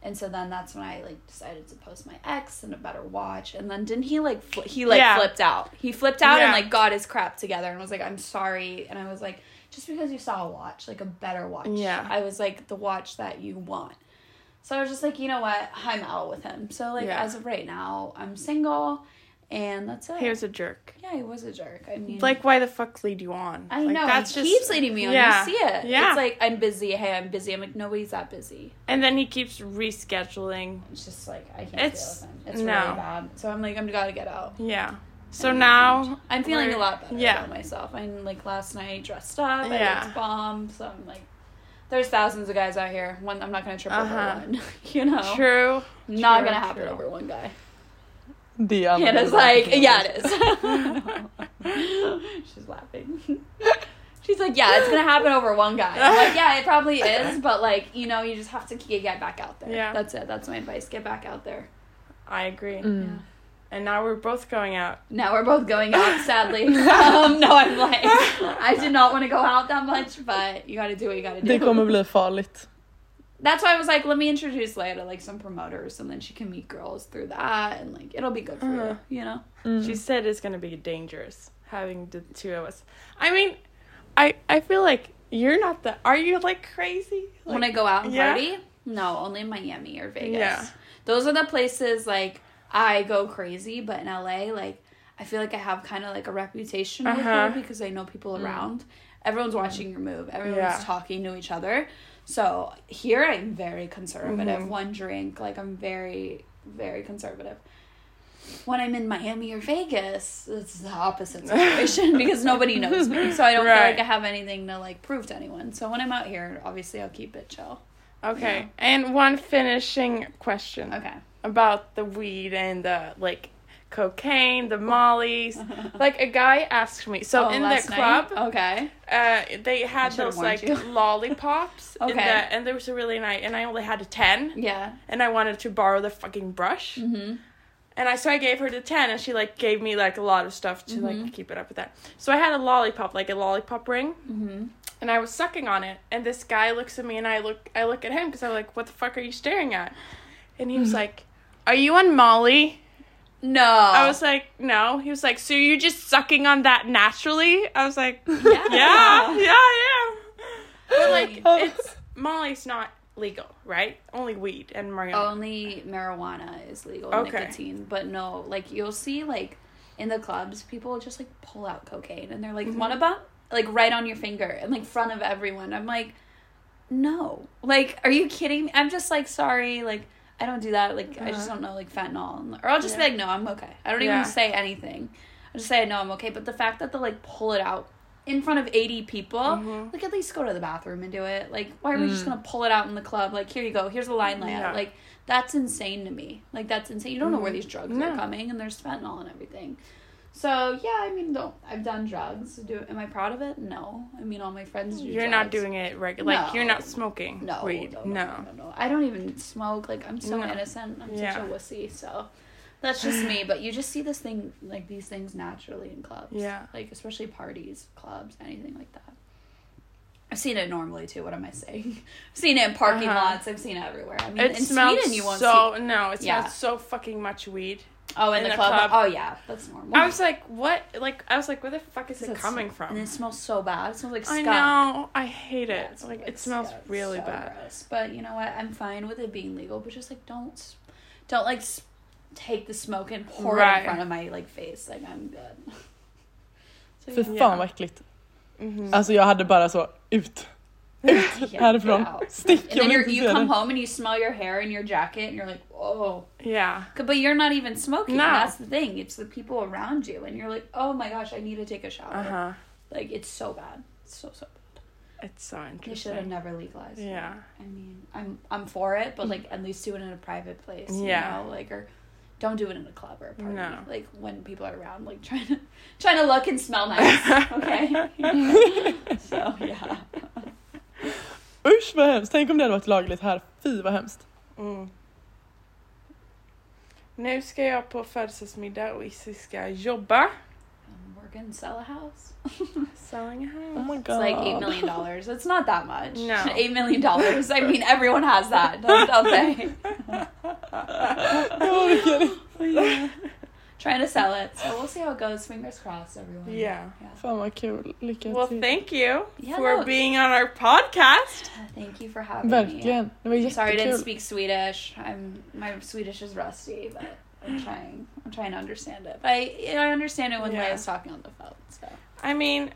Speaker 3: And so then that's when I like decided to post my ex and a better watch. And then didn't he like fl- he like
Speaker 2: Yeah.
Speaker 3: flipped out? He flipped out and like got his crap together and was like, "I'm sorry." And I was like, "Just because you saw a watch, like a better watch."
Speaker 2: Yeah.
Speaker 3: I was like the watch that you want. So I was just like, you know what? I'm out with him. So like
Speaker 2: Yeah.
Speaker 3: as of right now, I'm single, and that's it.
Speaker 2: He was a jerk.
Speaker 3: yeah, he was a jerk. I mean,
Speaker 2: Like, why the fuck lead you on?
Speaker 3: I
Speaker 2: like,
Speaker 3: know
Speaker 2: That's
Speaker 3: he
Speaker 2: just
Speaker 3: keeps leading me on.
Speaker 2: Yeah.
Speaker 3: You see it?
Speaker 2: Yeah.
Speaker 3: It's like I'm busy. Hey, I'm busy. I'm like nobody's that busy.
Speaker 2: And then he keeps rescheduling.
Speaker 3: It's just like I can't
Speaker 2: It's-
Speaker 3: deal with him. It's
Speaker 2: no.
Speaker 3: really bad. So I'm like, I'm gotta get out.
Speaker 2: Yeah. So
Speaker 3: And
Speaker 2: now
Speaker 3: I'm feeling a lot better
Speaker 2: yeah.
Speaker 3: about myself. I'm like last night dressed up. I
Speaker 2: Yeah.
Speaker 3: looked bomb. So I'm like, there's thousands of guys out here. One, I'm not gonna trip
Speaker 2: Uh-huh.
Speaker 3: over one. you know,
Speaker 2: True.
Speaker 3: not
Speaker 2: True,
Speaker 3: gonna happen
Speaker 2: true.
Speaker 3: over one guy.
Speaker 1: The är
Speaker 3: Hannah's
Speaker 1: annorlunda.
Speaker 3: like, yeah, it is. She's laughing. She's like, yeah, it's gonna happen over one guy. I'm like, yeah, it probably is, but like, you know, you just have to get get back out there.
Speaker 2: Yeah.
Speaker 3: That's it. That's my advice. Get back out there.
Speaker 2: I agree.
Speaker 1: Mm.
Speaker 3: Yeah.
Speaker 2: And now we're both going out.
Speaker 3: Now we're both going out, sadly. um, no, I'm like, I did not want to go out that much, but you gotta do what you gotta do.
Speaker 1: Det kommer bli farligt.
Speaker 3: That's why I was like, let me introduce Leia to like some promoters, and then she can meet girls through that, and like it'll be good for
Speaker 2: Uh-huh.
Speaker 3: you, you know.
Speaker 1: Mm.
Speaker 2: She said it's gonna be dangerous having the two of us. I mean, I I feel like you're not the. Are you like crazy? Like,
Speaker 3: when I go out and
Speaker 2: yeah?
Speaker 3: party, no, only in Miami or Vegas.
Speaker 2: Yeah.
Speaker 3: Those are the places like I go crazy, but in LA, like I feel like I have kind of like a reputation
Speaker 2: Uh-huh.
Speaker 3: her because I know people
Speaker 2: Mm.
Speaker 3: around. Everyone's watching your move. Everyone's
Speaker 2: Yeah.
Speaker 3: talking to each other. So here I'm very conservative.
Speaker 2: Mhm.
Speaker 3: One drink, like I'm very, very conservative. When I'm in Miami or Vegas, it's the opposite situation because nobody knows me. So I don't feel like I have anything to like prove to anyone. So when I'm out here, obviously I'll keep it chill.
Speaker 2: Okay. And one finishing question
Speaker 3: Okay.
Speaker 2: About the weed and the like cocaine, the mollies. like a guy asked me. So
Speaker 3: Oh,
Speaker 2: in the club,
Speaker 3: night? Okay.
Speaker 2: uh, they had those like
Speaker 3: you.
Speaker 2: lollipops. in
Speaker 3: Okay.
Speaker 2: the, and there was a really nice, and I only had a ten,
Speaker 3: Yeah.
Speaker 2: and I wanted to borrow the fucking brush.
Speaker 3: Mm-hmm.
Speaker 2: And I so I gave her the ten, and she like gave me like a lot of stuff to
Speaker 3: Mhm.
Speaker 2: like keep it up with that. So I had a lollipop, like a lollipop ring,
Speaker 3: Mm-hmm.
Speaker 2: and I was sucking on it. And this guy looks at me, and I look I look at him because I'm like, "What the fuck are you staring at?" And he was like, "Are you on Molly?"
Speaker 3: No.
Speaker 2: I was like, "No." He was like, "So you're just sucking on that naturally?" I was like,
Speaker 3: yeah.
Speaker 2: "Yeah, yeah, yeah." But like, it's Molly's not legal, right? Only weed and marijuana.
Speaker 3: Only marijuana is legal,
Speaker 2: Okay.
Speaker 3: nicotine, but no, like you'll see like in the clubs, people just like pull out cocaine and they're like,
Speaker 2: Mm-hmm.
Speaker 3: "Want a bump?" Like right on your finger and like front of everyone. I'm like, no, like, are you kidding me? I'm just like, sorry, like. I don't do that. Like, I just
Speaker 2: Uh-huh.
Speaker 3: don't know, like fentanyl, or I'll just
Speaker 2: Yeah.
Speaker 3: be like, no, I'm okay. I don't
Speaker 2: Yeah.
Speaker 3: even say anything. I just say I know I'm okay. But the fact that they'll like pull it out in front of 80 people,
Speaker 2: Mhm.
Speaker 3: like at least go to the bathroom and do it. Like, why are we just
Speaker 1: Mm.
Speaker 3: gonna pull it out in the club? Like, here you go. Here's the line layout.
Speaker 2: Yeah.
Speaker 3: Like, that's insane to me. Like, that's insane. You don't know where
Speaker 2: Mhm.
Speaker 3: these drugs
Speaker 2: No.
Speaker 3: are coming, and there's fentanyl and everything. So yeah, I mean, don't I've done drugs. Do am I proud of it? No. I mean, all my friends do.
Speaker 2: You're not doing it regular. Like you're not smoking
Speaker 3: No,
Speaker 2: weed.
Speaker 3: no,
Speaker 2: No.
Speaker 3: no, no, no, no. I don't even smoke. Like I'm so
Speaker 2: No.
Speaker 3: innocent. I'm
Speaker 2: Yeah.
Speaker 3: such a wussy. So that's just me. But you just see this thing, like these things, naturally in clubs.
Speaker 2: Yeah.
Speaker 3: Like especially parties, clubs, anything like that. I've seen it normally too. What am I saying? I've seen it in parking
Speaker 2: Uh-huh.
Speaker 3: lots. I've seen it everywhere. I mean,
Speaker 2: It
Speaker 3: in
Speaker 2: smells
Speaker 3: Sweden, you won't
Speaker 2: so no. It
Speaker 3: Yeah.
Speaker 2: smells so fucking much weed.
Speaker 3: See. Oh, in,
Speaker 2: in
Speaker 3: the,
Speaker 2: the
Speaker 3: club?
Speaker 2: club.
Speaker 3: Oh yeah, that's normal.
Speaker 2: I was like, what? Like I was like, where the fuck is it
Speaker 3: It's-
Speaker 2: coming from?
Speaker 3: And it smells so bad. It smells like
Speaker 2: I
Speaker 3: skunk.
Speaker 2: know. I hate
Speaker 3: Yeah,
Speaker 2: it. like
Speaker 3: like
Speaker 2: it smells
Speaker 3: yeah, it's
Speaker 2: really
Speaker 3: so
Speaker 2: bad.
Speaker 3: gross. But you know what? I'm fine with it being legal, but just like don't, don't like s- take the smoke and pour it in front of my like face. Like I'm good. So,
Speaker 1: Fy
Speaker 3: yeah.
Speaker 1: fan vad äckligt.
Speaker 2: Mhm.
Speaker 1: Alltså jag hade bara så, ut. Härifrån.
Speaker 3: get.
Speaker 1: Stick,
Speaker 3: And then you come home and you smell your hair and your jacket and you're like, oh.
Speaker 2: Yeah.
Speaker 3: But you're not even smoking.
Speaker 2: No.
Speaker 3: That's the thing. It's the people around you, and you're like, oh my gosh, I need to take a shower.
Speaker 2: Uh huh.
Speaker 3: Like it's so bad. It's so so bad.
Speaker 2: It's so interesting.
Speaker 3: They should have never legalized. it.
Speaker 2: Yeah.
Speaker 3: I mean, I'm I'm for it, but like at least do it in a private place. You
Speaker 2: Yeah.
Speaker 3: know? Like or don't do it in a club or a party.
Speaker 2: No.
Speaker 3: Like when people are around, like trying to trying to look and smell nice. Okay. so yeah.
Speaker 1: Usch vad hemskt, tänk om det hade varit lagligt här. Fy vad hemskt.
Speaker 2: Mm. Nu ska jag på födelsedagsmiddag och Issy ska jobba.
Speaker 3: We're gonna sell a house.
Speaker 2: Selling a
Speaker 1: Oh
Speaker 2: house.
Speaker 1: my
Speaker 3: It's
Speaker 1: god.
Speaker 3: like eight million dollars. It's not that much.
Speaker 2: No.
Speaker 3: Eight million dollars. I mean, everyone has that, don't, don't they?
Speaker 1: Inte.
Speaker 3: Trying to sell it. So we'll see how it goes. Fingers crossed, everyone.
Speaker 2: Yeah.
Speaker 1: Fan vad kul, lycka
Speaker 2: Well, thank you
Speaker 3: Yeah,
Speaker 2: for
Speaker 3: no.
Speaker 2: being on our podcast.
Speaker 3: Thank you for having me.
Speaker 1: Verkligen, det var
Speaker 3: I'm sorry I didn't speak Swedish. I'm my Swedish is rusty, but I'm trying. I'm trying to understand it. But I I understand it when
Speaker 2: Yeah.
Speaker 3: Leia's talking on the phone. So
Speaker 2: I mean,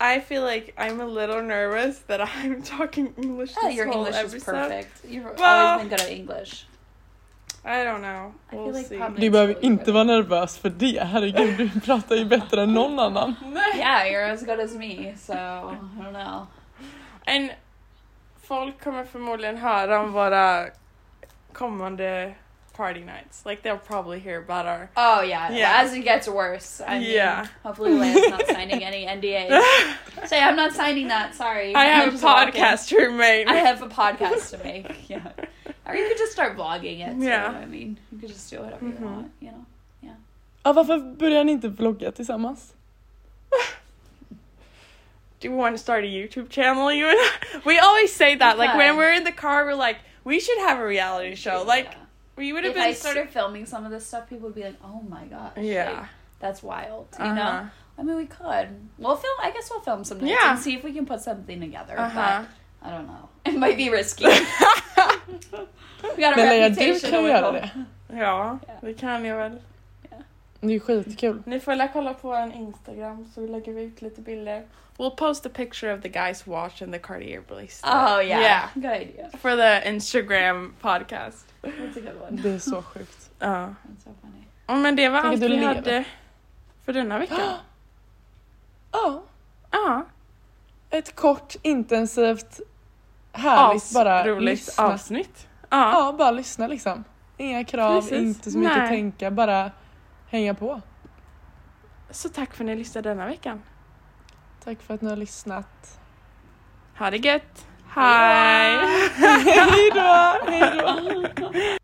Speaker 2: I feel like I'm a little nervous that I'm talking English this
Speaker 3: oh, your
Speaker 2: whole
Speaker 3: English is perfect. You've
Speaker 2: Well-
Speaker 3: always been good at English.
Speaker 2: I don't know.
Speaker 3: I
Speaker 2: We'll
Speaker 3: feel like
Speaker 2: see.
Speaker 1: Du behöver inte vara nervös för det, herregud du pratar ju bättre än någon annan.
Speaker 3: Yeah, you're as good as me. So I don't know.
Speaker 2: And folk kommer förmodligen höra om våra kommande party nights. Like they'll probably hear about our
Speaker 3: Oh yeah,
Speaker 2: Yeah.
Speaker 3: As it gets worse. I mean,
Speaker 2: Yeah.
Speaker 3: Hopefully, Leia's not signing any NDAs. Say I'm not signing that. Sorry.
Speaker 2: I have a podcast to remain.
Speaker 3: I have a podcast to make. Yeah. Or you could just start vlogging it. Too.
Speaker 2: Yeah.
Speaker 3: I mean, you could just do whatever
Speaker 2: Mhm.
Speaker 3: you want. You know. Yeah.
Speaker 1: Ja, varför börjar ni inte vlogga tillsammans?
Speaker 2: Do we want to start a YouTube channel? You and I? We always say that. Like when we're in the car, we're like, we should have a reality show. Like
Speaker 3: Yeah.
Speaker 2: we would have
Speaker 3: if
Speaker 2: been.
Speaker 3: I started filming some of this stuff, people would be like, "Oh my gosh,
Speaker 2: Yeah.
Speaker 3: like, that's wild." You
Speaker 2: Uh-huh.
Speaker 3: know. I mean, we could. We'll film. I guess we'll film some nights
Speaker 2: Yeah.
Speaker 3: and see if we can put something together.
Speaker 2: Uh huh.
Speaker 3: But I don't know. It might be risky.
Speaker 1: Men Leia, du kan göra det.
Speaker 2: Ja, det kan jag väl.
Speaker 1: Det är ju skitkul.
Speaker 2: Ni får väl kolla på vår Instagram så lägger vi ut lite bilder. We'll post a picture of the guy's watch and the Cartier bracelet.
Speaker 3: Oh yeah.
Speaker 2: Yeah.
Speaker 3: Good idea.
Speaker 2: For the Instagram podcast.
Speaker 3: That's a good one.
Speaker 1: Det är så sjukt.
Speaker 2: Ja.
Speaker 3: That's so funny.
Speaker 2: Ja, men det var
Speaker 1: Tänk
Speaker 2: allt vi
Speaker 1: lever.
Speaker 2: hade för denna vecka.
Speaker 1: Ja,
Speaker 2: Ja.
Speaker 1: ett kort, intensivt, härligt bara
Speaker 2: roligt
Speaker 1: lyssna.
Speaker 2: avsnitt. Ja.
Speaker 1: Ja, bara lyssna liksom. Inga krav,
Speaker 2: Precis.
Speaker 1: inte så mycket
Speaker 2: Nej.
Speaker 1: tänka, bara hänga på.
Speaker 2: Så tack för att ni lyssnade denna veckan.
Speaker 1: Tack för att ni har lyssnat.
Speaker 2: Ha det gött. Hej!
Speaker 1: Hej då! Hej då!